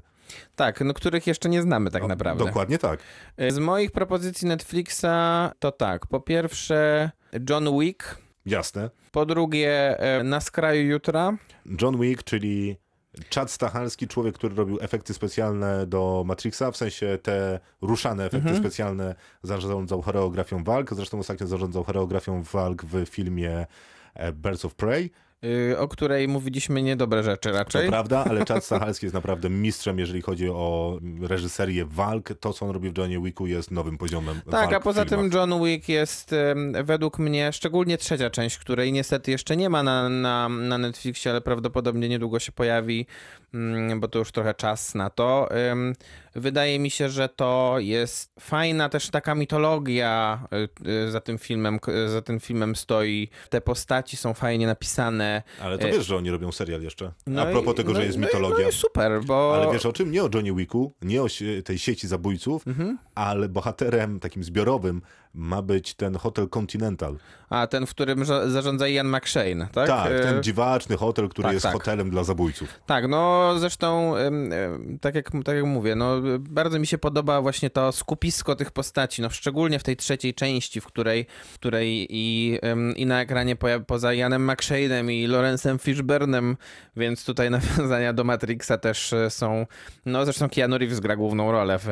Tak, no których jeszcze nie znamy tak O, naprawdę. Dokładnie tak. Z moich propozycji Netflixa to tak. Po pierwsze John Wick, Jasne. po drugie e, Na skraju jutra. John Wick, czyli Chad Stachalski, człowiek, który robił efekty specjalne do Matrixa, w sensie te ruszane efekty Mhm. specjalne, zarządzał choreografią walk, zresztą ostatnio zarządzał choreografią walk w filmie e, Birds of Prey. Y, o której mówiliśmy niedobre rzeczy To raczej. prawda, ale [LAUGHS] Chad Stachalski jest naprawdę mistrzem, jeżeli chodzi o reżyserię walk. To, co on robi w Johnie Wicku jest nowym poziomem Tak, a poza tym. John Wick jest według mnie, szczególnie trzecia część, której niestety jeszcze nie ma na, na, na Netflixie, ale prawdopodobnie niedługo się pojawi, mm, bo to już trochę czas na to. Wydaje mi się, że to jest fajna też taka mitologia y, y, za tym filmem, za tym filmem stoi. Te postaci są fajnie napisane. Ale to e, wiesz, że oni robią serial jeszcze. No a propos i- tego, no że jest no mitologia. No super, bo... Ale wiesz o czym? Nie o Johnny Wicku, nie o tej sieci zabójców, Mhm. ale bohaterem takim zbiorowym ma być ten hotel Continental. A, ten, w którym zarządza Ian McShane, tak? Tak, E, ten dziwaczny hotel, który tak, jest tak. hotelem dla zabójców. Tak, no zresztą, tak jak, tak jak mówię, no bardzo mi się podoba właśnie to skupisko tych postaci, no szczególnie w tej trzeciej części, w której, w której i, i na ekranie poza Janem McShane'em i Lawrence'em Fishburnem, więc tutaj [LAUGHS] nawiązania do Matrixa też e, są, no zresztą Keanu Reeves gra główną rolę w,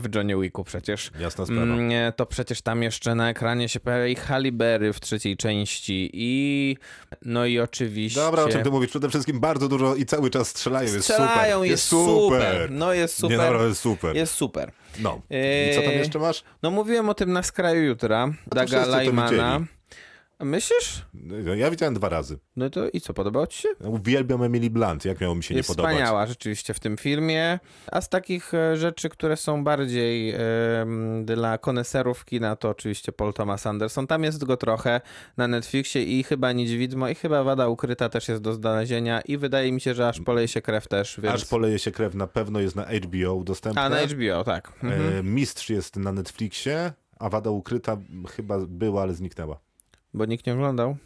w Johnny Wicku przecież. Jasna sprawa. Mm, nie, to przecież tam jeszcze na ekranie się pojawia i Halle Berry w trzeciej części i no i oczywiście... Dobra, o czym ty mówisz? Przede wszystkim bardzo dużo i cały czas strzelają. Jest Strzelają, super. jest super. No jest super. Nie, naprawdę jest super. Jest super. No. I co tam Eee, jeszcze masz? No mówiłem o tym na skraju jutra, Daga Lajmana. Myślisz? No, Ja widziałem dwa razy. No to i co, podobało ci się? Uwielbiam Emily Blunt, jak miało mi się Jest nie podobać. wspaniała rzeczywiście w tym filmie. A z takich e, rzeczy, które są bardziej em, dla koneserów kina, to oczywiście Paul Thomas Anderson. Tam jest go trochę na Netflixie i chyba Nic Widmo i chyba Wada Ukryta też jest do znalezienia i wydaje mi się, że aż poleje się krew też, więc... Aż poleje się krew na pewno jest na HBO dostępne. A, na HBO, tak. Mhm. E, Mistrz jest na Netflixie, a Wada Ukryta chyba była, ale zniknęła. Bo nikt nie oglądał.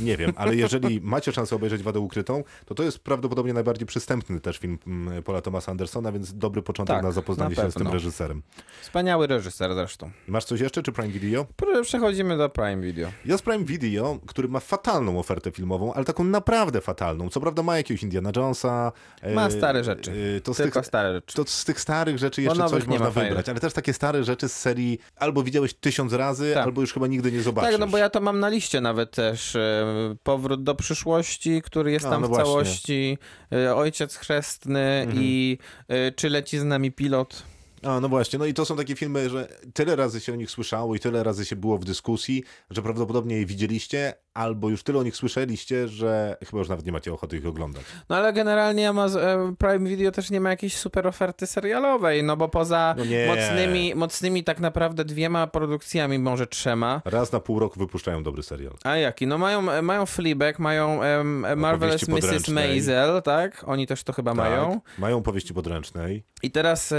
Nie wiem, ale jeżeli macie szansę obejrzeć Wadę Ukrytą, to to jest prawdopodobnie najbardziej przystępny też film mm, Paula Thomasa Andersona, więc dobry początek Tak, na zapoznanie na się z tym reżyserem. Wspaniały reżyser zresztą. Masz coś jeszcze, czy Prime Video? Pr- Przechodzimy do Prime Video. Jest Prime Video, który ma fatalną ofertę filmową, ale taką naprawdę fatalną. Co prawda ma jakiegoś Indiana Jonesa. e, Ma stare rzeczy. e, To z, Tylko tych, stare rzeczy. to z tych starych rzeczy jeszcze coś można fajnych. wybrać, ale też takie stare rzeczy z serii albo widziałeś tysiąc razy, Tak. albo już chyba nigdy nie zobaczysz. Tak, no bo ja to mam na liście nawet też. Powrót do przyszłości, który jest A, tam no w właśnie. całości. e, Ojciec chrzestny Mhm. i e, Czy leci z nami pilot. A, no właśnie, no i to są takie filmy, że tyle razy się o nich słyszało i tyle razy się było w dyskusji, że prawdopodobnie je widzieliście, albo już tyle o nich słyszeliście, że chyba już nawet nie macie ochoty ich oglądać. No ale generalnie Amazon, e, Prime Video też nie ma jakiejś super oferty serialowej, no bo poza No mocnymi, mocnymi tak naprawdę dwiema produkcjami, może trzema. Raz na pół roku wypuszczają dobry serial. A jaki? No mają, mają Fleabag, mają em, Marvelous Mrs. Maisel, tak? Oni też to chyba mają. Tak, mają powieści podręcznej, I teraz e,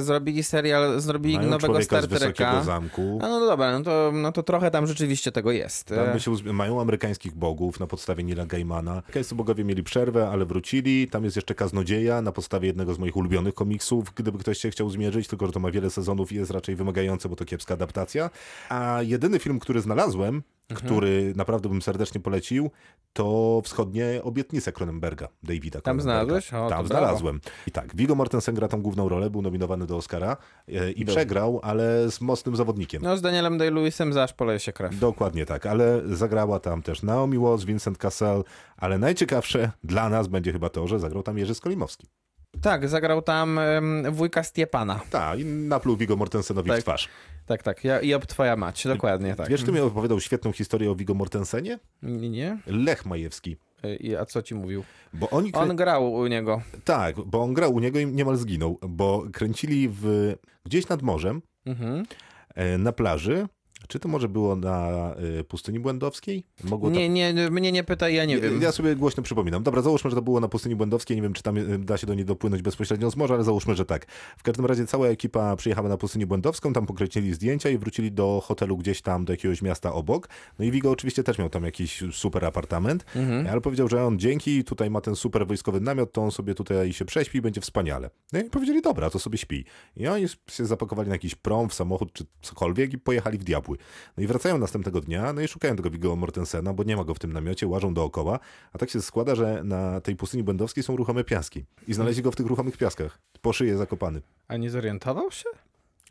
zrobili serial, zrobili mają nowego Star Treka. Zamku. A no dobra, no to, no to trochę tam rzeczywiście tego jest. Tam E, by się mają amerykańskich bogów na podstawie Nila Gaimana. Amerykańscy bogowie mieli przerwę, ale wrócili. Tam jest jeszcze Kaznodzieja na podstawie jednego z moich ulubionych komiksów, gdyby ktoś się chciał zmierzyć, tylko że to ma wiele sezonów i jest raczej wymagające, bo to kiepska adaptacja. A jedyny film, który znalazłem, Mhm. który naprawdę bym serdecznie polecił, to Wschodnie Obietnice Cronenberga, Davida Tam znalazłeś? O, Tam brawo. znalazłem. I tak, Viggo Mortensen gra tą główną rolę, był nominowany do Oscara e, i przegrał, ale z mocnym zawodnikiem. No z Danielem Day-Lewisem zaś poleje się krew. Dokładnie tak, ale zagrała tam też Naomi Watts, Vincent Cassel, ale najciekawsze dla nas będzie chyba to, że zagrał tam Jerzy Skolimowski. Tak, zagrał tam wujka Stiepana. Tak, i napluł Viggo Mortensenowi Tak. w twarz. Tak, tak. Ja, Job, twoja mać, dokładnie tak. Wiesz, kto mi opowiadał świetną historię o Viggo Mortensenie? Nie, nie? Lech Majewski. E, I- A co ci mówił? Bo oni krę... On grał u niego. Tak, bo on grał u niego i niemal zginął, bo kręcili w... gdzieś nad morzem, Mhm. e, na plaży. Czy to może było na e, pustyni błędowskiej? Mogło Nie, nie, mnie nie pytaj, ja nie wiem. Ja sobie głośno przypominam. Dobra, załóżmy, że to było na pustyni błędowskiej. Nie wiem, czy tam e, da się do niej dopłynąć bezpośrednio z morza, ale załóżmy, że tak. W każdym razie cała ekipa przyjechała na pustynię błędowską, tam pokręcili zdjęcia i wrócili do hotelu gdzieś tam, do jakiegoś miasta obok. No i Vigo oczywiście też miał tam jakiś super apartament, Mhm. ale powiedział, że on dzięki, tutaj ma ten super wojskowy namiot, to on sobie tutaj się prześpi i będzie wspaniale. No i powiedzieli, dobra, to sobie śpi. I oni się zapakowali na jakiś prom, w samochód czy cokolwiek i pojechali w diabły. No i wracają następnego dnia, no i szukają tego Viggo Mortensena, bo nie ma go w tym namiocie, łażą dookoła, a tak się składa, że na tej pustyni błędowskiej są ruchome piaski. I znaleźli go w tych ruchomych piaskach. Po szyję zakopany. A nie zorientował się?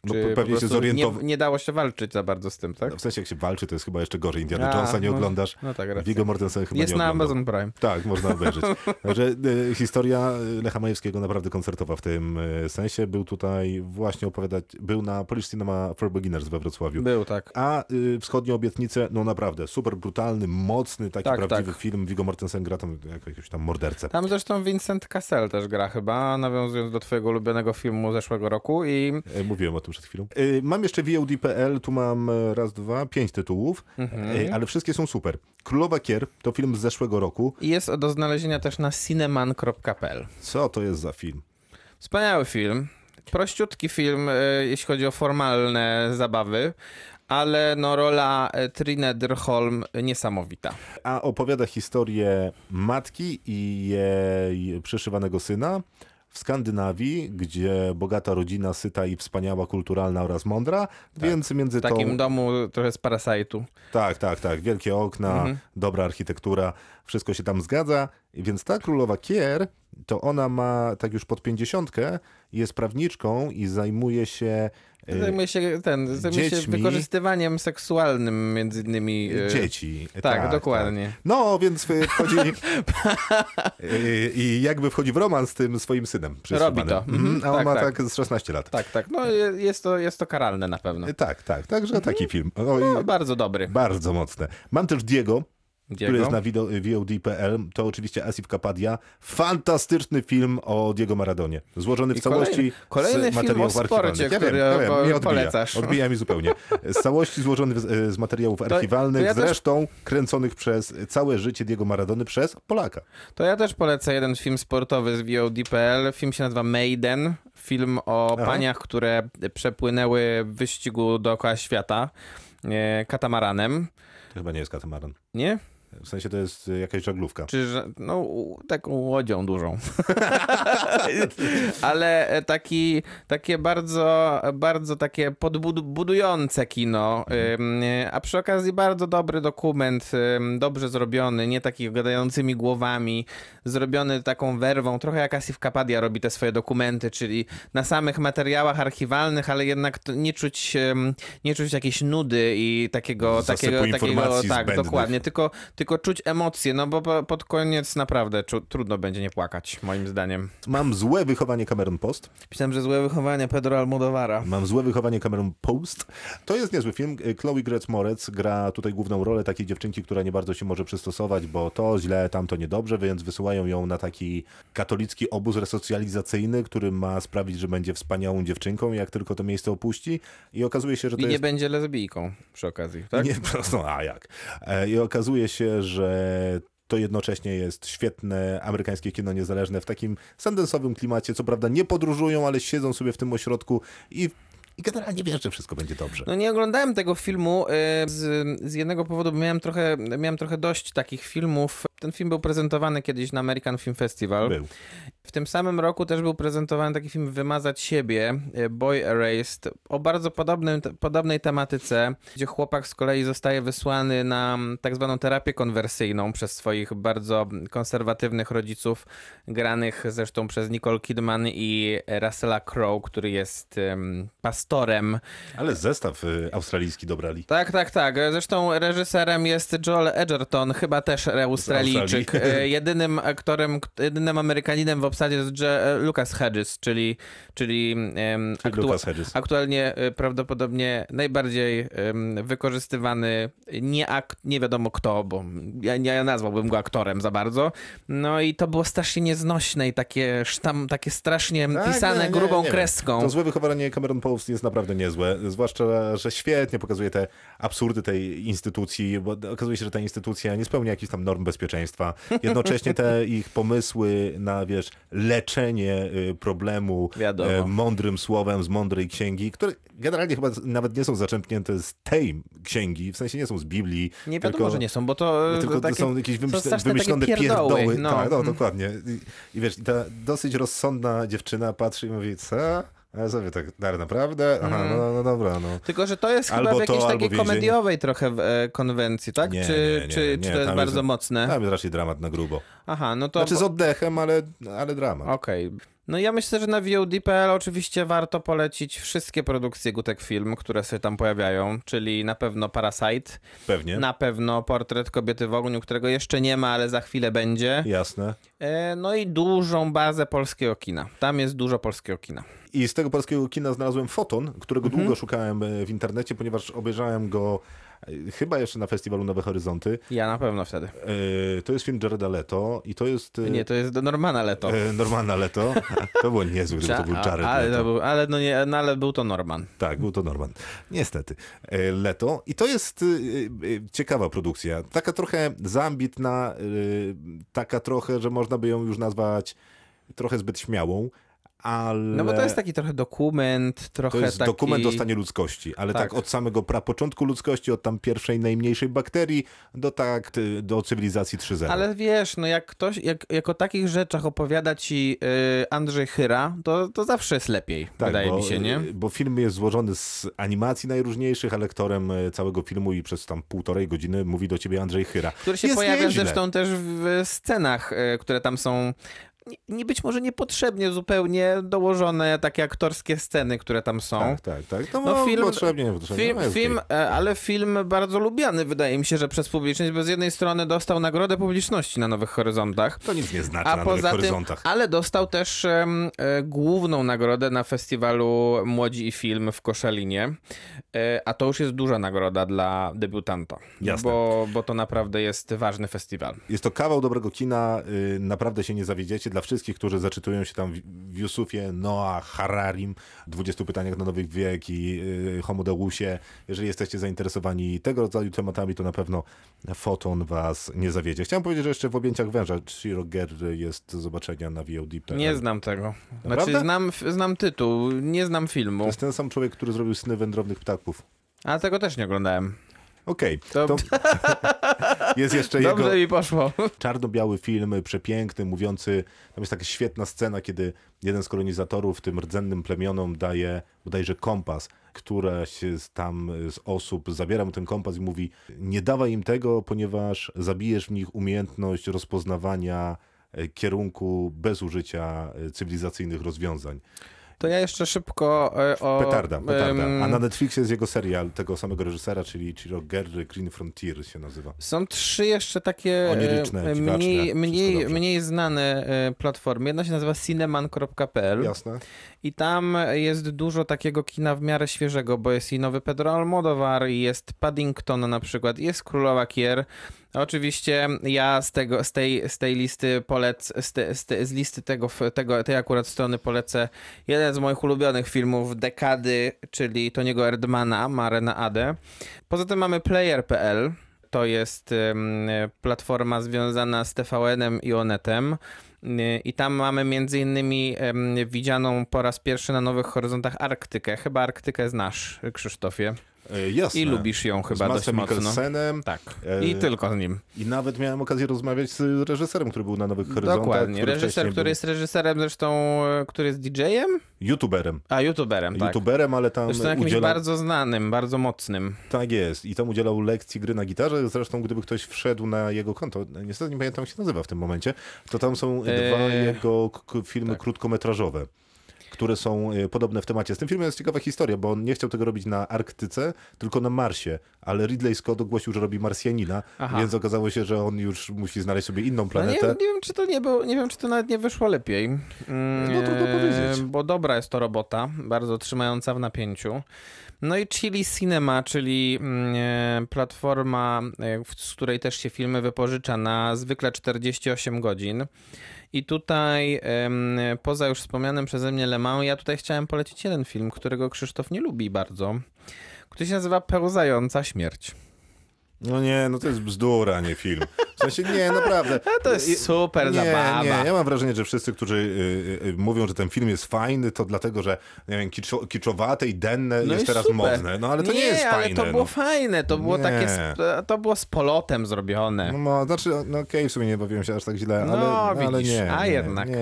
No pewnie się zorientował. Nie, nie dało się walczyć za bardzo z tym, tak? No, w sensie jak się walczy, to jest chyba jeszcze gorzej. Indiana A, Jonesa nie no, oglądasz. No tak, racja. Viggo Mortensen chyba Jest nie na oglądał. Amazon Prime. Tak, można obejrzeć. Także [LAUGHS] e, historia Lecha Majewskiego naprawdę koncertowa w tym e, sensie. Był tutaj właśnie opowiadać, był na Polish Cinema for Beginners we Wrocławiu. Był, tak. A y, Wschodnie Obietnice, no naprawdę, super brutalny, mocny, taki Tak, prawdziwy tak. film. Viggo Mortensen gra tam jakiegoś tam mordercę. Tam zresztą Vincent Cassel też gra chyba, nawiązując do twojego ulubionego filmu zeszłego roku i E, Mówiłem o tym przed chwilą. E, Mam jeszcze VOD.pl, tu mam e, raz, dwa, pięć tytułów, Mhm. e, ale wszystkie są super. Królowa Kier to film z zeszłego roku. i jest do znalezienia też na cineman.pl. Co to jest za film? Wspaniały film. Prościutki film, e, jeśli chodzi o formalne zabawy, ale no rola Trine Drholm niesamowita. A opowiada historię matki i jej przyszywanego syna, w Skandynawii, gdzie bogata rodzina, syta i wspaniała, kulturalna oraz mądra, więc między W takim tą... domu trochę z Parasite'u. Tak, tak, tak. Wielkie okna, Mhm. dobra architektura, wszystko się tam zgadza. Więc ta królowa Kier, to ona ma tak już pod pięćdziesiątkę, jest prawniczką i zajmuje się Zajmuje się, ten, zajmuje się wykorzystywaniem seksualnym między innymi. e, dzieci. Tak, dokładnie. No, więc e, wchodzi e, [LAUGHS] i jakby wchodzi w romans z tym swoim synem. Robi to. przysuwanym. Mhm, A on tak, ma tak. tak z 16 lat. Tak, tak. No je- jest to, jest to karalne na pewno. E, Tak, tak. Także taki film. Oj, No, bardzo dobry. Bardzo mocne. Mam też Diego, który Diego. jest na VOD.pl. To oczywiście Asif Kapadia. Fantastyczny film o Diego Maradonie. Złożony w I całości kolejny- kolejny z film materiałów o sporcie, archiwalnych. Ja który wiem, ja wiem, mnie odbija. polecasz. Odbija mi zupełnie. Z całości złożony w- z materiałów archiwalnych, to ja też- zresztą kręconych przez całe życie Diego Maradony przez Polaka. To ja też polecę jeden film sportowy z VOD.pl. Film się nazywa Maiden. Film o Aha. paniach, które przepłynęły w wyścigu dookoła świata e, katamaranem. To chyba nie jest katamaran. Nie? W sensie to jest y, jakaś żaglówka. Czy no, taką łodzią dużą. [LAUGHS] Ale e, taki, takie bardzo, bardzo takie podbudujące kino, ym, e, a przy okazji bardzo dobry dokument, dobrze zrobiony, nie taki gadającymi głowami, zrobiony taką werwą, trochę jak Asif Kapadia robi te swoje dokumenty, czyli na samych materiałach archiwalnych, ale jednak nie czuć, nie czuć jakiejś nudy i takiego, Zasypu takiego, takiego tak, zbędnych. dokładnie, tylko, tylko czuć emocje, no bo po- pod koniec naprawdę czu, trudno będzie nie płakać, moim zdaniem. Mam złe wychowanie Cameron Post. Pisałem, że złe wychowanie Pedro Almodovara. Mam złe wychowanie Cameron Post. To jest niezły film. Chloe Grace Moretz gra tutaj główną rolę takiej dziewczynki, która nie bardzo się może przystosować, bo to źle, tamto niedobrze, więc wysyłają ją na taki katolicki obóz resocjalizacyjny, który ma sprawić, że będzie wspaniałą dziewczynką, jak tylko to miejsce opuści. I okazuje się, że to I nie jest... będzie lesbijką przy okazji, tak? Nie, [LAUGHS] prosto, a jak? E, I okazuje się, że to jednocześnie jest świetne amerykańskie kino niezależne w takim sandensowym klimacie. Co prawda nie podróżują, ale siedzą sobie w tym ośrodku i, i generalnie wiesz, że wszystko będzie dobrze. No nie oglądałem tego filmu y, z, z jednego powodu, bo miałem trochę, miałem trochę dość takich filmów. Ten film był prezentowany kiedyś na American Film Festival. Był. W tym samym roku też był prezentowany taki film Wymazać siebie, y, Boy Erased, o bardzo podobnym, podobnej tematyce, gdzie chłopak z kolei zostaje wysłany na tak zwaną terapię konwersyjną przez swoich bardzo konserwatywnych rodziców, granych zresztą przez Nicole Kidman i Russella Crowe, który jest ym, pastorem. Ale zestaw y, australijski dobrali. Tak, tak, tak. Zresztą reżyserem jest Joel Edgerton, chyba też Australijczyk. E, [LAUGHS] Jedynym aktorem, jedynym Amerykaninem w obsadzie jest Je- Lucas Hedges, czyli, czyli, Czyli Lucas Hedges. aktualnie e, prawdopodobnie najbardziej wykorzystywany nie, ak- nie wiadomo kto, bo ja nie nazwałbym go aktorem za bardzo. No i to było strasznie nieznośne i takie, sztam, takie strasznie Tak, pisane nie, nie, grubą nie. kreską. To złe wychowanie Cameron Post jest naprawdę niezłe, zwłaszcza, że świetnie pokazuje te absurdy tej instytucji, bo okazuje się, że ta instytucja nie spełnia jakichś tam norm bezpieczeństwa. Jednocześnie te [LAUGHS] ich pomysły na, wiesz, leczenie y, problemu Wiadomo. e, mądrym słowem z mądrej księgi, które generalnie chyba nawet nie są zaczerpnięte z tej księgi, w sensie nie są z Biblii. Nie wiadomo, tylko... że nie są, bo to e, Tylko takie, są jakieś są wymyśle, straszne wymyślone pierdoły. pierdoły. No. Tak, no dokładnie. I, I wiesz, ta dosyć rozsądna dziewczyna patrzy i mówi, co? Ja sobie tak, naprawdę? Aha, no, no dobra, no. Tylko, że to jest Albo chyba w to, jakiejś albo takiej komediowej trochę e, konwencji, tak? Nie, czy, nie, nie, czy, czy to jest bardzo jest- mocne? Tam jest raczej dramat na grubo. Aha, no to... Znaczy z oddechem, ale, ale dramat. Okej. No ja myślę, że na VOD.pl oczywiście warto polecić wszystkie produkcje Gutek Film, które się tam pojawiają, czyli na pewno Parasite, Pewnie. na pewno Portret Kobiety w ogniu, którego jeszcze nie ma, ale za chwilę będzie. Jasne. E, no i dużą bazę polskiego kina. Tam jest dużo polskiego kina. I z tego polskiego kina znalazłem foton, którego Mhm. długo szukałem e, w internecie, ponieważ obejrzałem go chyba jeszcze na festiwalu Nowe Horyzonty. Ja na pewno wtedy. E, To jest film Jareda Leto i to jest... e, Nie, to jest Normana Leto. e, Normalna Leto. [LAUGHS] To było niezłe, gdyby to był Jared ale, Leto. to był, ale, no nie, no ale był to Norman. Tak, był to Norman. Niestety. E, Leto. I to jest ciekawa produkcja. Taka trochę zaambitna, y, taka trochę, że można by ją już nazwać trochę zbyt śmiałą, ale... No bo to jest taki trochę dokument, trochę To jest taki... dokument o stanie ludzkości, ale tak. Tak. od samego prapoczątku ludzkości, od tam pierwszej, najmniejszej bakterii do tak, do cywilizacji 3.0. Ale wiesz, no jak ktoś, jak, jak o takich rzeczach opowiada ci y, Andrzej Chyra, to, to zawsze jest lepiej, wydaje Tak, bo, mi się, nie? Bo film jest złożony z animacji najróżniejszych, a lektorem e, całego filmu i przez tam półtorej godziny mówi do ciebie Andrzej Chyra. Który się Jest pojawia nieźle. zresztą też w scenach, y, które tam są nie, być może niepotrzebnie zupełnie dołożone takie aktorskie sceny, które tam są. Tak, tak, tak. To No no, film- potrzebnie, niepotrzebnie. Film, no film e, ale film bardzo lubiany, wydaje mi się, że przez publiczność, bo z jednej strony dostał nagrodę publiczności na Nowych Horyzontach, To nic nie znaczy a na Nowych tym, Horyzontach. ale dostał też e, główną nagrodę na festiwalu Młodzi i Film w Koszalinie, e, a to już jest duża nagroda dla debiutanta, Jasne. bo, bo to naprawdę jest ważny festiwal. Jest to kawał dobrego kina, y, naprawdę się nie zawiedziecie. Dla wszystkich, którzy zaczytują się tam w- Yusufie, Noah, Hararim, 20 pytaniach na nowy wiek i y, Homo Deusie. Jeżeli jesteście zainteresowani tego rodzaju tematami, to na pewno Foton was nie zawiedzie. Chciałem powiedzieć, że jeszcze w objęciach węża Shiro Gerry jest do zobaczenia na VOD. Nie znam tego. Naprawdę? Znaczy znam, znam tytuł, nie znam To filmu, jest ten sam człowiek, który zrobił Sny wędrownych ptaków. a tego też nie oglądałem. Okej, To- to [LAUGHS] jest jeszcze jego Dobrze mi poszło. czarno-biały film, przepiękny, mówiący, tam jest taka świetna scena, kiedy jeden z kolonizatorów tym rdzennym plemionom daje bodajże kompas, któraś z tam z osób zabiera mu ten kompas i mówi, nie dawaj im tego, ponieważ zabijesz w nich umiejętność rozpoznawania e, kierunku bez użycia e, cywilizacyjnych rozwiązań. To ja jeszcze szybko e, o... Petarda, petarda. A na Netflixie jest jego serial tego samego reżysera, czyli Chiro Gerry, Green Frontier się nazywa. Są trzy jeszcze takie e, Oniryczne, dziwaczne, mniej, mniej, mniej znane e, platformy. Jedna się nazywa cineman.pl Jasne? i tam jest dużo takiego kina w miarę świeżego, bo jest i nowy Pedro Almodovar, i jest Paddington na przykład, jest Królowa Kier. Oczywiście ja z, tego, z, tej, z tej listy polec, z, te, z, te, z listy tego, tego, tej akurat strony polecę jeden z moich ulubionych filmów dekady, czyli Toniego Erdmana, Marena Ade. Poza tym mamy player.pl, to jest platforma związana z TVN-em i Onetem. Y, I tam mamy między innymi widzianą po raz pierwszy na Nowych Horyzontach Arktykę. Chyba Arktykę znasz, Krzysztofie. E, Jasne. I lubisz ją z chyba dość Madsem mocno. Tak. E, I tylko z nim. I nawet miałem okazję rozmawiać z reżyserem, który był na Nowych Horyzontach. Dokładnie. który Reżyser, który był jest reżyserem zresztą, e, który jest DJ-em? YouTuberem. A, YouTuberem, tak. YouTuberem, ale tam Zresztą jakimś udzielał... bardzo znanym, bardzo mocnym. Tak jest. I tam udzielał lekcji gry na gitarze. Zresztą gdyby ktoś wszedł na jego konto, niestety nie pamiętam jak się nazywa w tym momencie, to tam są dwa Eee, jego filmy tak. krótkometrażowe. Które są e, podobne w temacie. Z tym filmem jest ciekawa historia, bo on nie chciał tego robić na Arktyce, tylko na Marsie. Ale Ridley Scott ogłosił, że robi Marsjanina, Aha. więc okazało się, że on już musi znaleźć sobie inną No nie, planetę. nie wiem, czy to nie było, nie wiem, czy to nawet nie wyszło lepiej. Mm, No, trudno e, powiedzieć. Bo dobra jest to robota, bardzo trzymająca w napięciu. No i Chili Cinema, czyli mm, e, platforma, z której też się filmy wypożycza na zwykle 48 godzin. I tutaj, poza już wspomnianym przeze mnie Le Mans, ja tutaj chciałem polecić jeden film, którego Krzysztof nie lubi bardzo, który się nazywa Pełzająca Śmierć. No nie, no to jest bzdura, nie film. W sensie, nie, naprawdę. [LAUGHS] To jest super nie, zabawa. Nie, ja mam wrażenie, że wszyscy, którzy y, y, mówią, że ten film jest fajny, to dlatego, że nie wiem, kiczo, kiczowate i denne No jest teraz super. modne. No ale to nie, jest ale fajne. to było no. fajne, to było Nie. takie, to było z polotem zrobione. No, no, znaczy, no okej, w sumie nie bawiłem się aż tak źle, ale, No, ale widzisz, nie. a nie, jednak. Nie,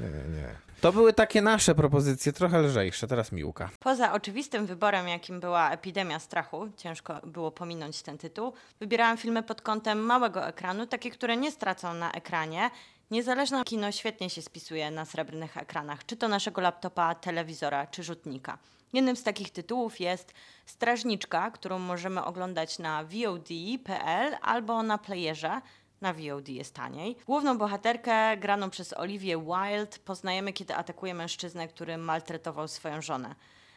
nie, nie. To były takie nasze propozycje, trochę lżejsze, teraz Miłka. Poza oczywistym wyborem, jakim była epidemia strachu, ciężko było pominąć ten tytuł, wybierałam filmy pod kątem małego ekranu, takie, które nie stracą na ekranie. Niezależne kino świetnie się spisuje na srebrnych ekranach, czy to naszego laptopa, telewizora, czy rzutnika. Jednym z takich tytułów jest Strażniczka, którą możemy oglądać na VOD.pl albo na playerze. Na VOD jest taniej. Główną bohaterkę, graną przez Olivię Wilde, poznajemy, kiedy atakuje mężczyznę, który maltretował swoją żonę.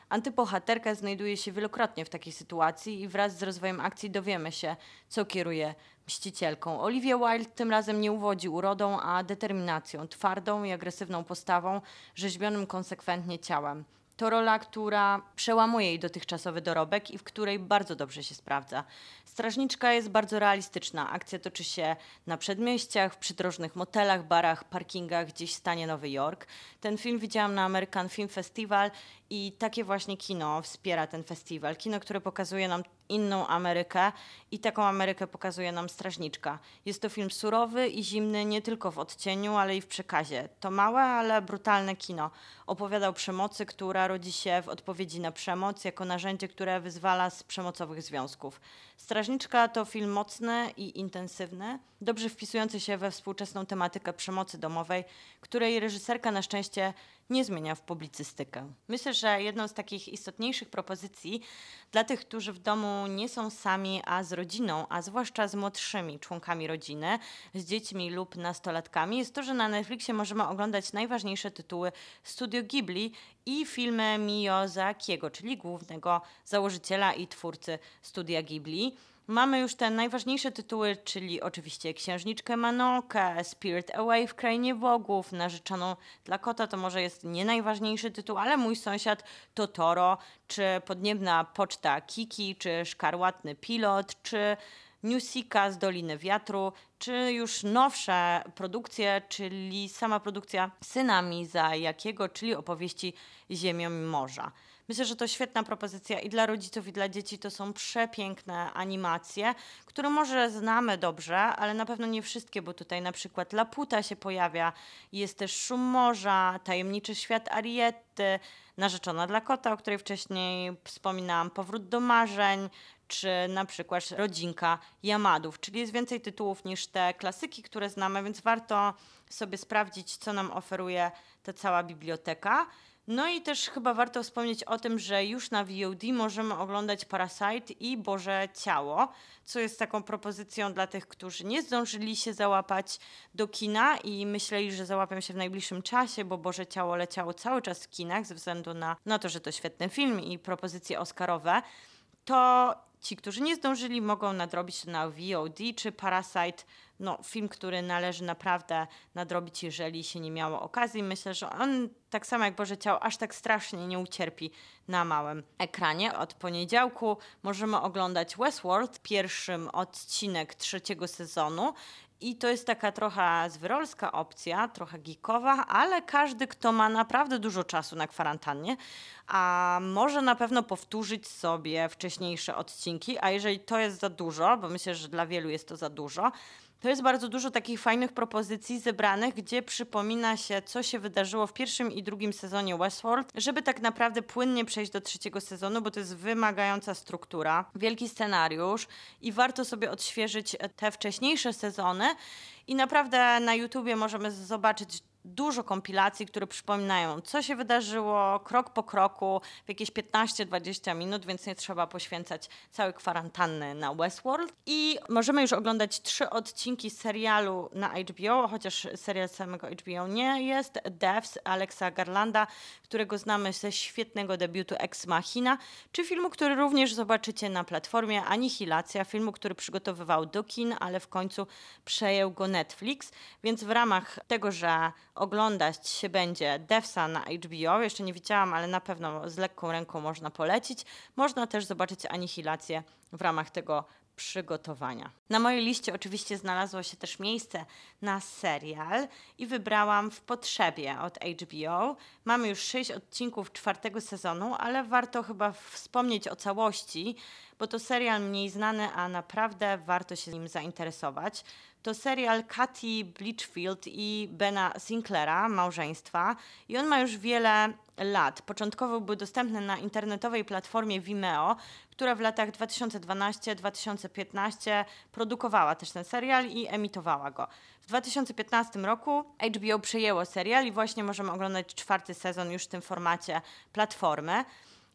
Antybohaterka znajduje się wielokrotnie w takiej sytuacji i wraz z rozwojem akcji dowiemy się, co kieruje mścicielką. Olivia Wilde tym razem nie uwodzi urodą, a determinacją, twardą i agresywną postawą, rzeźbionym konsekwentnie ciałem. To rola, która przełamuje jej dotychczasowy dorobek i w której bardzo dobrze się sprawdza. Strażniczka jest bardzo realistyczna. Akcja toczy się na przedmieściach, w przydrożnych motelach, barach, parkingach gdzieś w stanie Nowy Jork. Ten film widziałam na American Film Festival i takie właśnie kino wspiera ten festiwal. Kino, które pokazuje nam inną Amerykę i taką Amerykę pokazuje nam Strażniczka. Jest to film surowy i zimny nie tylko w odcieniu, ale i w przekazie. To małe, ale brutalne kino. Opowiada o przemocy, która rodzi się w odpowiedzi na przemoc jako narzędzie, które wyzwala z przemocowych związków. Strażniczka to film mocny i intensywny, dobrze wpisujący się we współczesną tematykę przemocy domowej, której reżyserka na szczęście nie zmienia w publicystykę. Myślę, że jedną z takich istotniejszych propozycji dla tych, którzy w domu nie są sami, a z rodziną, a zwłaszcza z młodszymi członkami rodziny, z dziećmi lub nastolatkami, jest to, że na Netflixie możemy oglądać najważniejsze tytuły Studio Ghibli i filmy Miyazakiego, czyli głównego założyciela i twórcy Studia Ghibli. Mamy już te najważniejsze tytuły, czyli oczywiście Księżniczkę Manokę, Spirit Away w Krainie Bogów, Narzeczoną dla kota, to może jest nie najważniejszy tytuł, ale Mój sąsiad Totoro, czy Podniebna Poczta Kiki, czy Szkarłatny Pilot, czy Newsika z Doliny Wiatru, czy już nowsze produkcje, czyli sama produkcja Syna Miza Jakiego, czyli opowieści Ziemią Morza. Myślę, że to świetna propozycja i dla rodziców, i dla dzieci to są przepiękne animacje, które może znamy dobrze, ale na pewno nie wszystkie, bo tutaj na przykład Laputa się pojawia, jest też Szum Morza, Tajemniczy Świat Ariety, Narzeczona dla kota, o której wcześniej wspominałam, Powrót do marzeń, czy na przykład Rodzinka Jamadów, czyli jest więcej tytułów niż te klasyki, które znamy, więc warto sobie sprawdzić, co nam oferuje ta cała biblioteka. No i też chyba warto wspomnieć o tym, że już na VOD możemy oglądać Parasite i Boże Ciało, co jest taką propozycją dla tych, którzy nie zdążyli się załapać do kina i myśleli, że załapią się w najbliższym czasie, bo Boże Ciało leciało cały czas w kinach ze względu na, na to, że to świetny film i propozycje oscarowe. To ci, którzy nie zdążyli, mogą nadrobić to na VOD czy Parasite no, film, który należy naprawdę nadrobić, jeżeli się nie miało okazji. Myślę, że on, tak samo jak Boże Ciało, aż tak strasznie nie ucierpi na małym ekranie. Od poniedziałku możemy oglądać Westworld, pierwszym odcinek trzeciego sezonu. I to jest taka trochę zwyrolska opcja, trochę geekowa, ale każdy, kto ma naprawdę dużo czasu na kwarantannie, a może na pewno powtórzyć sobie wcześniejsze odcinki, a jeżeli to jest za dużo, bo myślę, że dla wielu jest to za dużo, to jest bardzo dużo takich fajnych propozycji zebranych, gdzie przypomina się, co się wydarzyło w pierwszym i drugim sezonie Westworld, żeby tak naprawdę płynnie przejść do trzeciego sezonu, bo to jest wymagająca struktura, wielki scenariusz i warto sobie odświeżyć te wcześniejsze sezony. I naprawdę na YouTubie możemy zobaczyć dużo kompilacji, które przypominają, co się wydarzyło krok po kroku w jakieś 15-20 minut, więc nie trzeba poświęcać całej kwarantanny na Westworld. I możemy już oglądać trzy odcinki serialu na HBO, chociaż serial samego HBO nie jest. Devs Alexa Garlanda, którego znamy ze świetnego debiutu Ex Machina, czy filmu, który również zobaczycie na platformie Anihilacja, filmu, który przygotowywał do kin, ale w końcu przejął go Netflix. Więc w ramach tego, że oglądać się będzie Devsa na HBO. Jeszcze nie widziałam, ale na pewno z lekką ręką można polecić. Można też zobaczyć Anihilację w ramach tego przygotowania. Na mojej liście oczywiście znalazło się też miejsce na serial i wybrałam w potrzebie od HBO. Mamy już sześć odcinków czwartego sezonu, ale warto chyba wspomnieć o całości, bo to serial mniej znany, a naprawdę warto się nim zainteresować. To serial Katy Bleachfield i Bena Sinclaira, małżeństwa, i on ma już wiele lat. Początkowo był dostępny na internetowej platformie Vimeo, która w latach 2012-2015 produkowała też ten serial i emitowała go. W 2015 roku HBO przejęło serial i właśnie możemy oglądać czwarty sezon już w tym formacie platformy.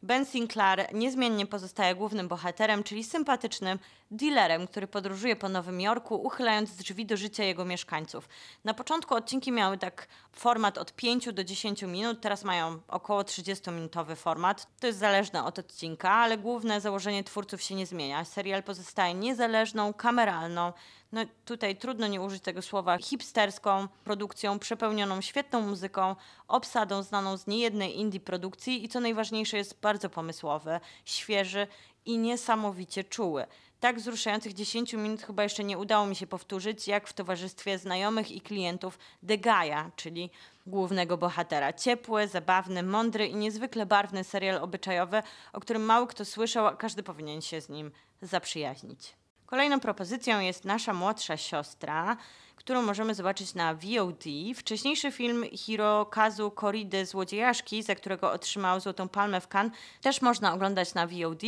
Ben Sinclair niezmiennie pozostaje głównym bohaterem, czyli sympatycznym dealerem, który podróżuje po Nowym Jorku, uchylając drzwi do życia jego mieszkańców. Na początku odcinki miały tak format od 5 do 10 minut, teraz mają około 30-minutowy format. To jest zależne od odcinka, ale główne założenie twórców się nie zmienia. Serial pozostaje niezależną, kameralną, no tutaj trudno nie użyć tego słowa, hipsterską produkcją, przepełnioną świetną muzyką, obsadą znaną z niejednej indie produkcji i co najważniejsze jest bardzo pomysłowy, świeży i niesamowicie czuły. Tak wzruszających 10 minut chyba jeszcze nie udało mi się powtórzyć, jak w towarzystwie znajomych i klientów Guy'a, czyli głównego bohatera. Ciepły, zabawny, mądry i niezwykle barwny serial obyczajowy, o którym mało kto słyszał, a każdy powinien się z nim zaprzyjaźnić. Kolejną propozycją jest nasza młodsza siostra, którą możemy zobaczyć na VOD. Wcześniejszy film Hirokazu Koridy Złodziejaszki, za którego otrzymał Złotą Palmę w Cannes, też można oglądać na VOD,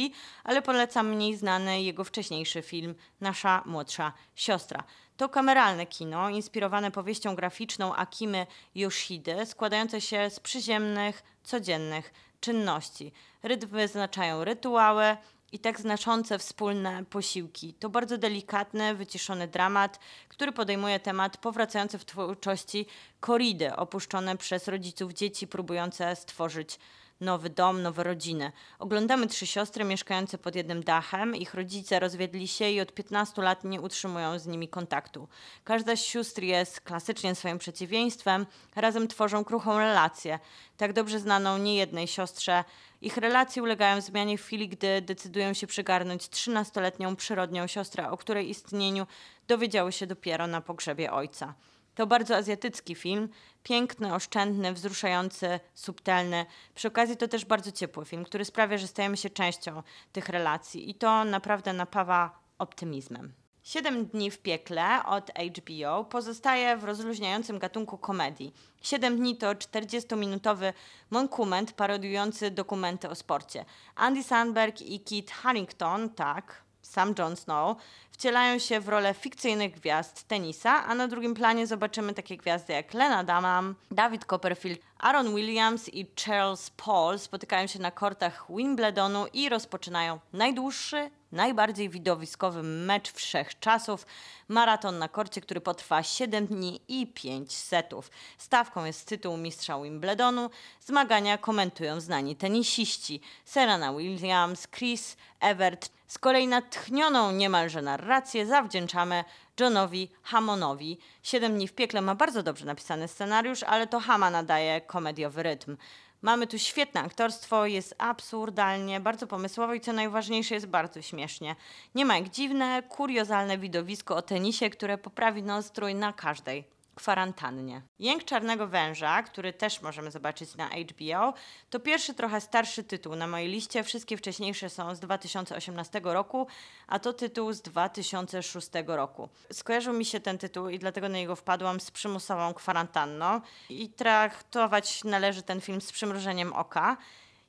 ale polecam mniej znany jego wcześniejszy film Nasza młodsza siostra. To kameralne kino, inspirowane powieścią graficzną Akimy Yoshidy, składające się z przyziemnych, codziennych czynności. Rytmy wyznaczają rytuały, i tak znaczące wspólne posiłki. To bardzo delikatny, wyciszony dramat, który podejmuje temat powracający w twórczości koridy, opuszczone przez rodziców dzieci próbujące stworzyć nowy dom, nowe rodziny. Oglądamy trzy siostry mieszkające pod jednym dachem. Ich rodzice rozwiedli się i od 15 lat nie utrzymują z nimi kontaktu. Każda z sióstr jest klasycznie swoim przeciwieństwem. Razem tworzą kruchą relację. Tak dobrze znaną niejednej siostrze. Ich relacje ulegają zmianie w chwili, gdy decydują się przygarnąć 13-letnią przyrodnią siostrę, o której istnieniu dowiedziały się dopiero na pogrzebie ojca. To bardzo azjatycki film, piękny, oszczędny, wzruszający, subtelny. Przy okazji to też bardzo ciepły film, który sprawia, że stajemy się częścią tych relacji i to naprawdę napawa optymizmem. Siedem dni w piekle od HBO pozostaje w rozluźniającym gatunku komedii. Siedem dni to 40-minutowy monkument parodiujący dokumenty o sporcie. Andy Sandberg i Kit Harington, tak, sam Jon Snow, wcielają się w rolę fikcyjnych gwiazd tenisa, a na drugim planie zobaczymy takie gwiazdy jak Lena Dunham, David Copperfield, Aaron Williams i Charles Paul spotykają się na kortach Wimbledonu i rozpoczynają najdłuższy, najbardziej widowiskowy mecz wszechczasów. Maraton na korcie, który potrwa 7 dni i 5 setów. Stawką jest tytuł mistrza Wimbledonu. Zmagania komentują znani tenisiści Serena Williams, Chris Evert. Z kolei natchnioną niemalże narrację zawdzięczamy Johnowi Hammonowi. Siedem dni w piekle ma bardzo dobrze napisany scenariusz, ale to Hama nadaje komediowy rytm. Mamy tu świetne aktorstwo, jest absurdalnie, bardzo pomysłowo i co najważniejsze jest bardzo śmiesznie. Nie ma jak dziwne, kuriozalne widowisko o tenisie, które poprawi nastrój na każdej kwarantannie. Jęk Czarnego Węża, który też możemy zobaczyć na HBO, to pierwszy trochę starszy tytuł na mojej liście. Wszystkie wcześniejsze są z 2018 roku, a to tytuł z 2006 roku. Skojarzył mi się ten tytuł i dlatego na niego wpadłam z przymusową kwarantanną i traktować należy ten film z przymrużeniem oka.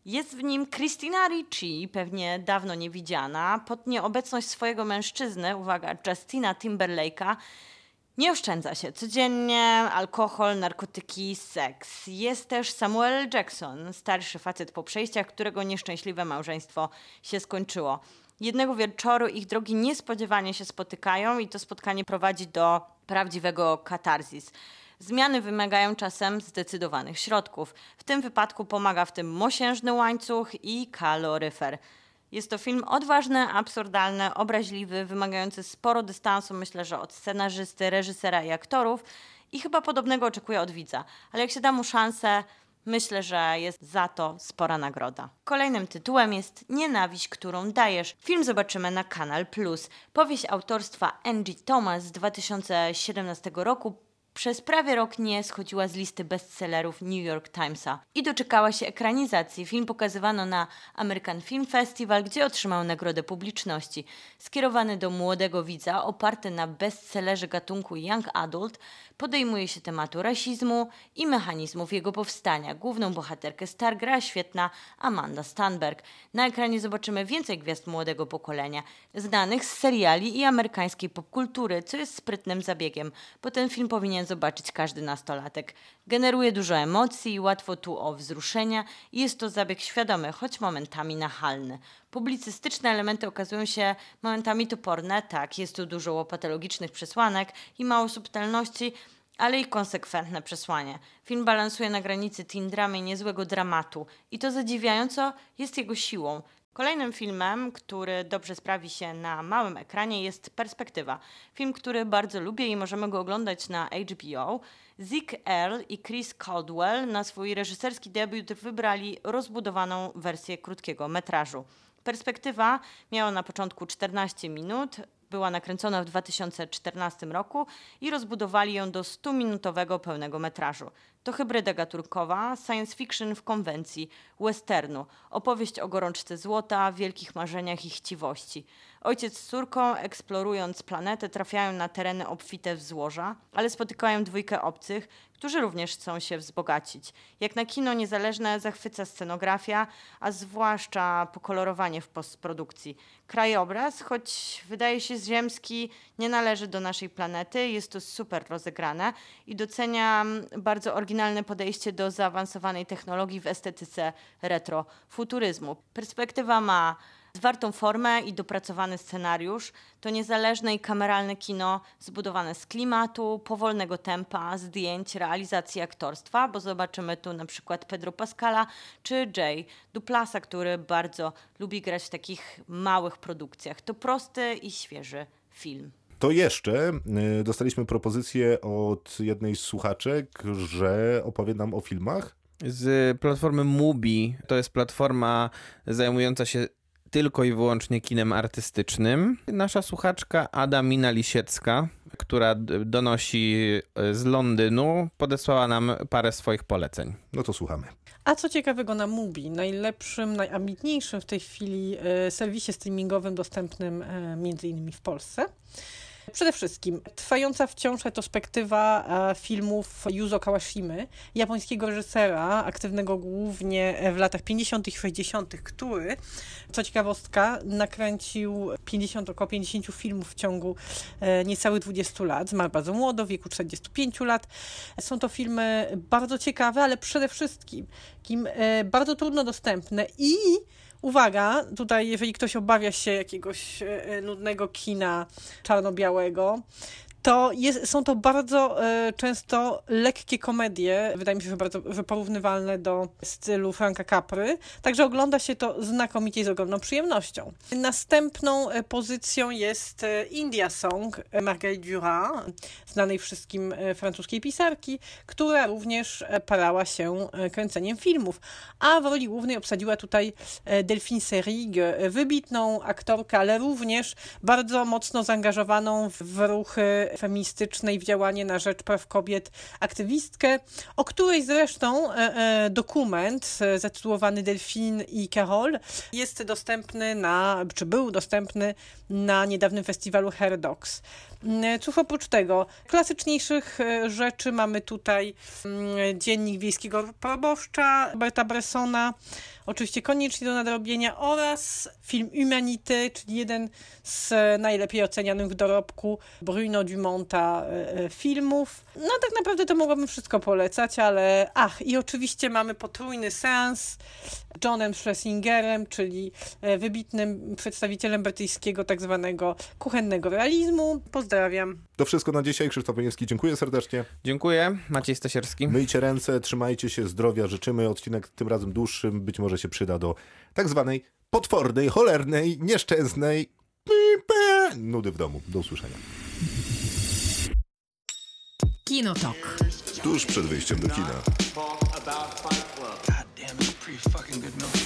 Jest w nim Christina Ricci, pewnie dawno niewidziana, pod nieobecność swojego mężczyzny, uwaga, Justina Timberlake'a, nie oszczędza się. Codziennie alkohol, narkotyki, seks. Jest też Samuel Jackson, starszy facet po przejściach, którego nieszczęśliwe małżeństwo się skończyło. Jednego wieczoru ich drogi niespodziewanie się spotykają i to spotkanie prowadzi do prawdziwego katarzis. Zmiany wymagają czasem zdecydowanych środków. W tym wypadku pomaga w tym mosiężny łańcuch i kaloryfer. Jest to film odważny, absurdalny, obraźliwy, wymagający sporo dystansu, myślę, że od scenarzysty, reżysera i aktorów. I chyba podobnego oczekuję od widza. Ale jak się da mu szansę, myślę, że jest za to spora nagroda. Kolejnym tytułem jest Nienawiść, którą dajesz. Film zobaczymy na Kanal Plus. Powieść autorstwa Angie Thomas z 2017 roku przez prawie rok nie schodziła z listy bestsellerów New York Timesa i doczekała się ekranizacji. Film pokazywano na American Film Festival, gdzie otrzymał nagrodę publiczności. Skierowany do młodego widza, oparty na bestsellerze gatunku Young Adult, podejmuje się tematu rasizmu i mechanizmów jego powstania. Główną bohaterkę Star gra świetna Amanda Stanberg. Na ekranie zobaczymy więcej gwiazd młodego pokolenia, znanych z seriali i amerykańskiej popkultury, co jest sprytnym zabiegiem, bo ten film powinien zobaczyć każdy nastolatek. Generuje dużo emocji i łatwo tu o wzruszenia i jest to zabieg świadomy, choć momentami nachalny. Publicystyczne elementy okazują się momentami toporne, tak, jest tu dużo łopatologicznych przesłanek i mało subtelności, ale i konsekwentne przesłanie. Film balansuje na granicy teen dramy niezłego dramatu i to zadziwiająco jest jego siłą. Kolejnym filmem, który dobrze sprawi się na małym ekranie jest Perspektywa. Film, który bardzo lubię i możemy go oglądać na HBO. Zeke Earl i Chris Caldwell na swój reżyserski debiut wybrali rozbudowaną wersję krótkiego metrażu. Perspektywa miała na początku 14 minut, była nakręcona w 2014 roku i rozbudowali ją do 100-minutowego pełnego metrażu. To hybryda gatunkowa, science fiction w konwencji, westernu, opowieść o gorączce złota, wielkich marzeniach i chciwości. Ojciec z córką, eksplorując planetę, trafiają na tereny obfite w złoża, ale spotykają dwójkę obcych, którzy również chcą się wzbogacić. Jak na kino niezależne zachwyca scenografia, a zwłaszcza pokolorowanie w postprodukcji. Krajobraz, choć wydaje się ziemski, nie należy do naszej planety, jest to super rozegrane i doceniam bardzo oryginalne podejście do zaawansowanej technologii w estetyce retro-futuryzmu. Perspektywa ma zwartą formę i dopracowany scenariusz. To niezależne i kameralne kino zbudowane z klimatu, powolnego tempa, zdjęć, realizacji aktorstwa, bo zobaczymy tu na przykład Pedro Pascala czy Jay Duplasa, który bardzo lubi grać w takich małych produkcjach. To prosty i świeży film. To jeszcze y, dostaliśmy propozycję od jednej z słuchaczek, że opowie nam o filmach. Z platformy Mubi, to jest platforma zajmująca się tylko i wyłącznie kinem artystycznym. Nasza słuchaczka Adamina Lisiecka, która donosi e, z Londynu, podesłała nam parę swoich poleceń. No to słuchamy. A co ciekawego na Mubi, najlepszym, najambitniejszym w tej chwili e, serwisie streamingowym dostępnym e, między innymi w Polsce. Przede wszystkim trwająca wciąż retrospektywa e, filmów Yuzo Kawashimy, japońskiego reżysera, aktywnego głównie w latach 50. i 60., który, co ciekawostka, nakręcił 50, około 50 filmów w ciągu e, niecałych 20 lat. Zmarł bardzo młodo, w wieku 45 lat. Są to filmy bardzo ciekawe, ale przede wszystkim kim, e, bardzo trudno dostępne i Uwaga, tutaj jeżeli ktoś obawia się jakiegoś e, e, nudnego kina czarno-białego, to jest, są to bardzo e, często lekkie komedie, wydaje mi się, że bardzo że porównywalne do stylu Franka Capry, także ogląda się to znakomicie i z ogromną przyjemnością. Następną e, pozycją jest e, India Song Marguerite Duras, znanej wszystkim francuskiej pisarki, która również parała się kręceniem filmów, a w roli głównej obsadziła tutaj Delphine Seyrig, e, wybitną aktorkę, ale również bardzo mocno zaangażowaną w ruchy feministyczne i w działanie na rzecz praw kobiet aktywistkę, o której zresztą e, e, dokument e, zatytułowany Delphine i Carol jest dostępny na, czy był dostępny na niedawnym festiwalu. Mm, Cóż oprócz tego, klasyczniejszych e, rzeczy mamy tutaj mm, Dziennik Wiejskiego Proboszcza Roberta Bressona, oczywiście koniecznie do nadrobienia oraz film Humanité, czyli jeden z e, najlepiej ocenianych w dorobku Bruno Dumonta e, filmów. No tak naprawdę to mogłabym wszystko polecać, ale ach, i oczywiście mamy potrójny seans Johnem Schlesingerem, czyli e, wybitnym przedstawicielem brytyjskiego tak zwanego kuchennego realizmu. Pozdrawiam. To wszystko na dzisiaj. Krzysztof Boniewski, dziękuję serdecznie. Dziękuję, Maciej Stasierski. Myjcie ręce, trzymajcie się, zdrowia, życzymy. Odcinek tym razem dłuższym być może się przyda do tak zwanej potwornej, cholernej, nieszczęsnej nudy w domu. Do usłyszenia. Kinotok. Tuż przed wyjściem do kina. pretty fucking good milk.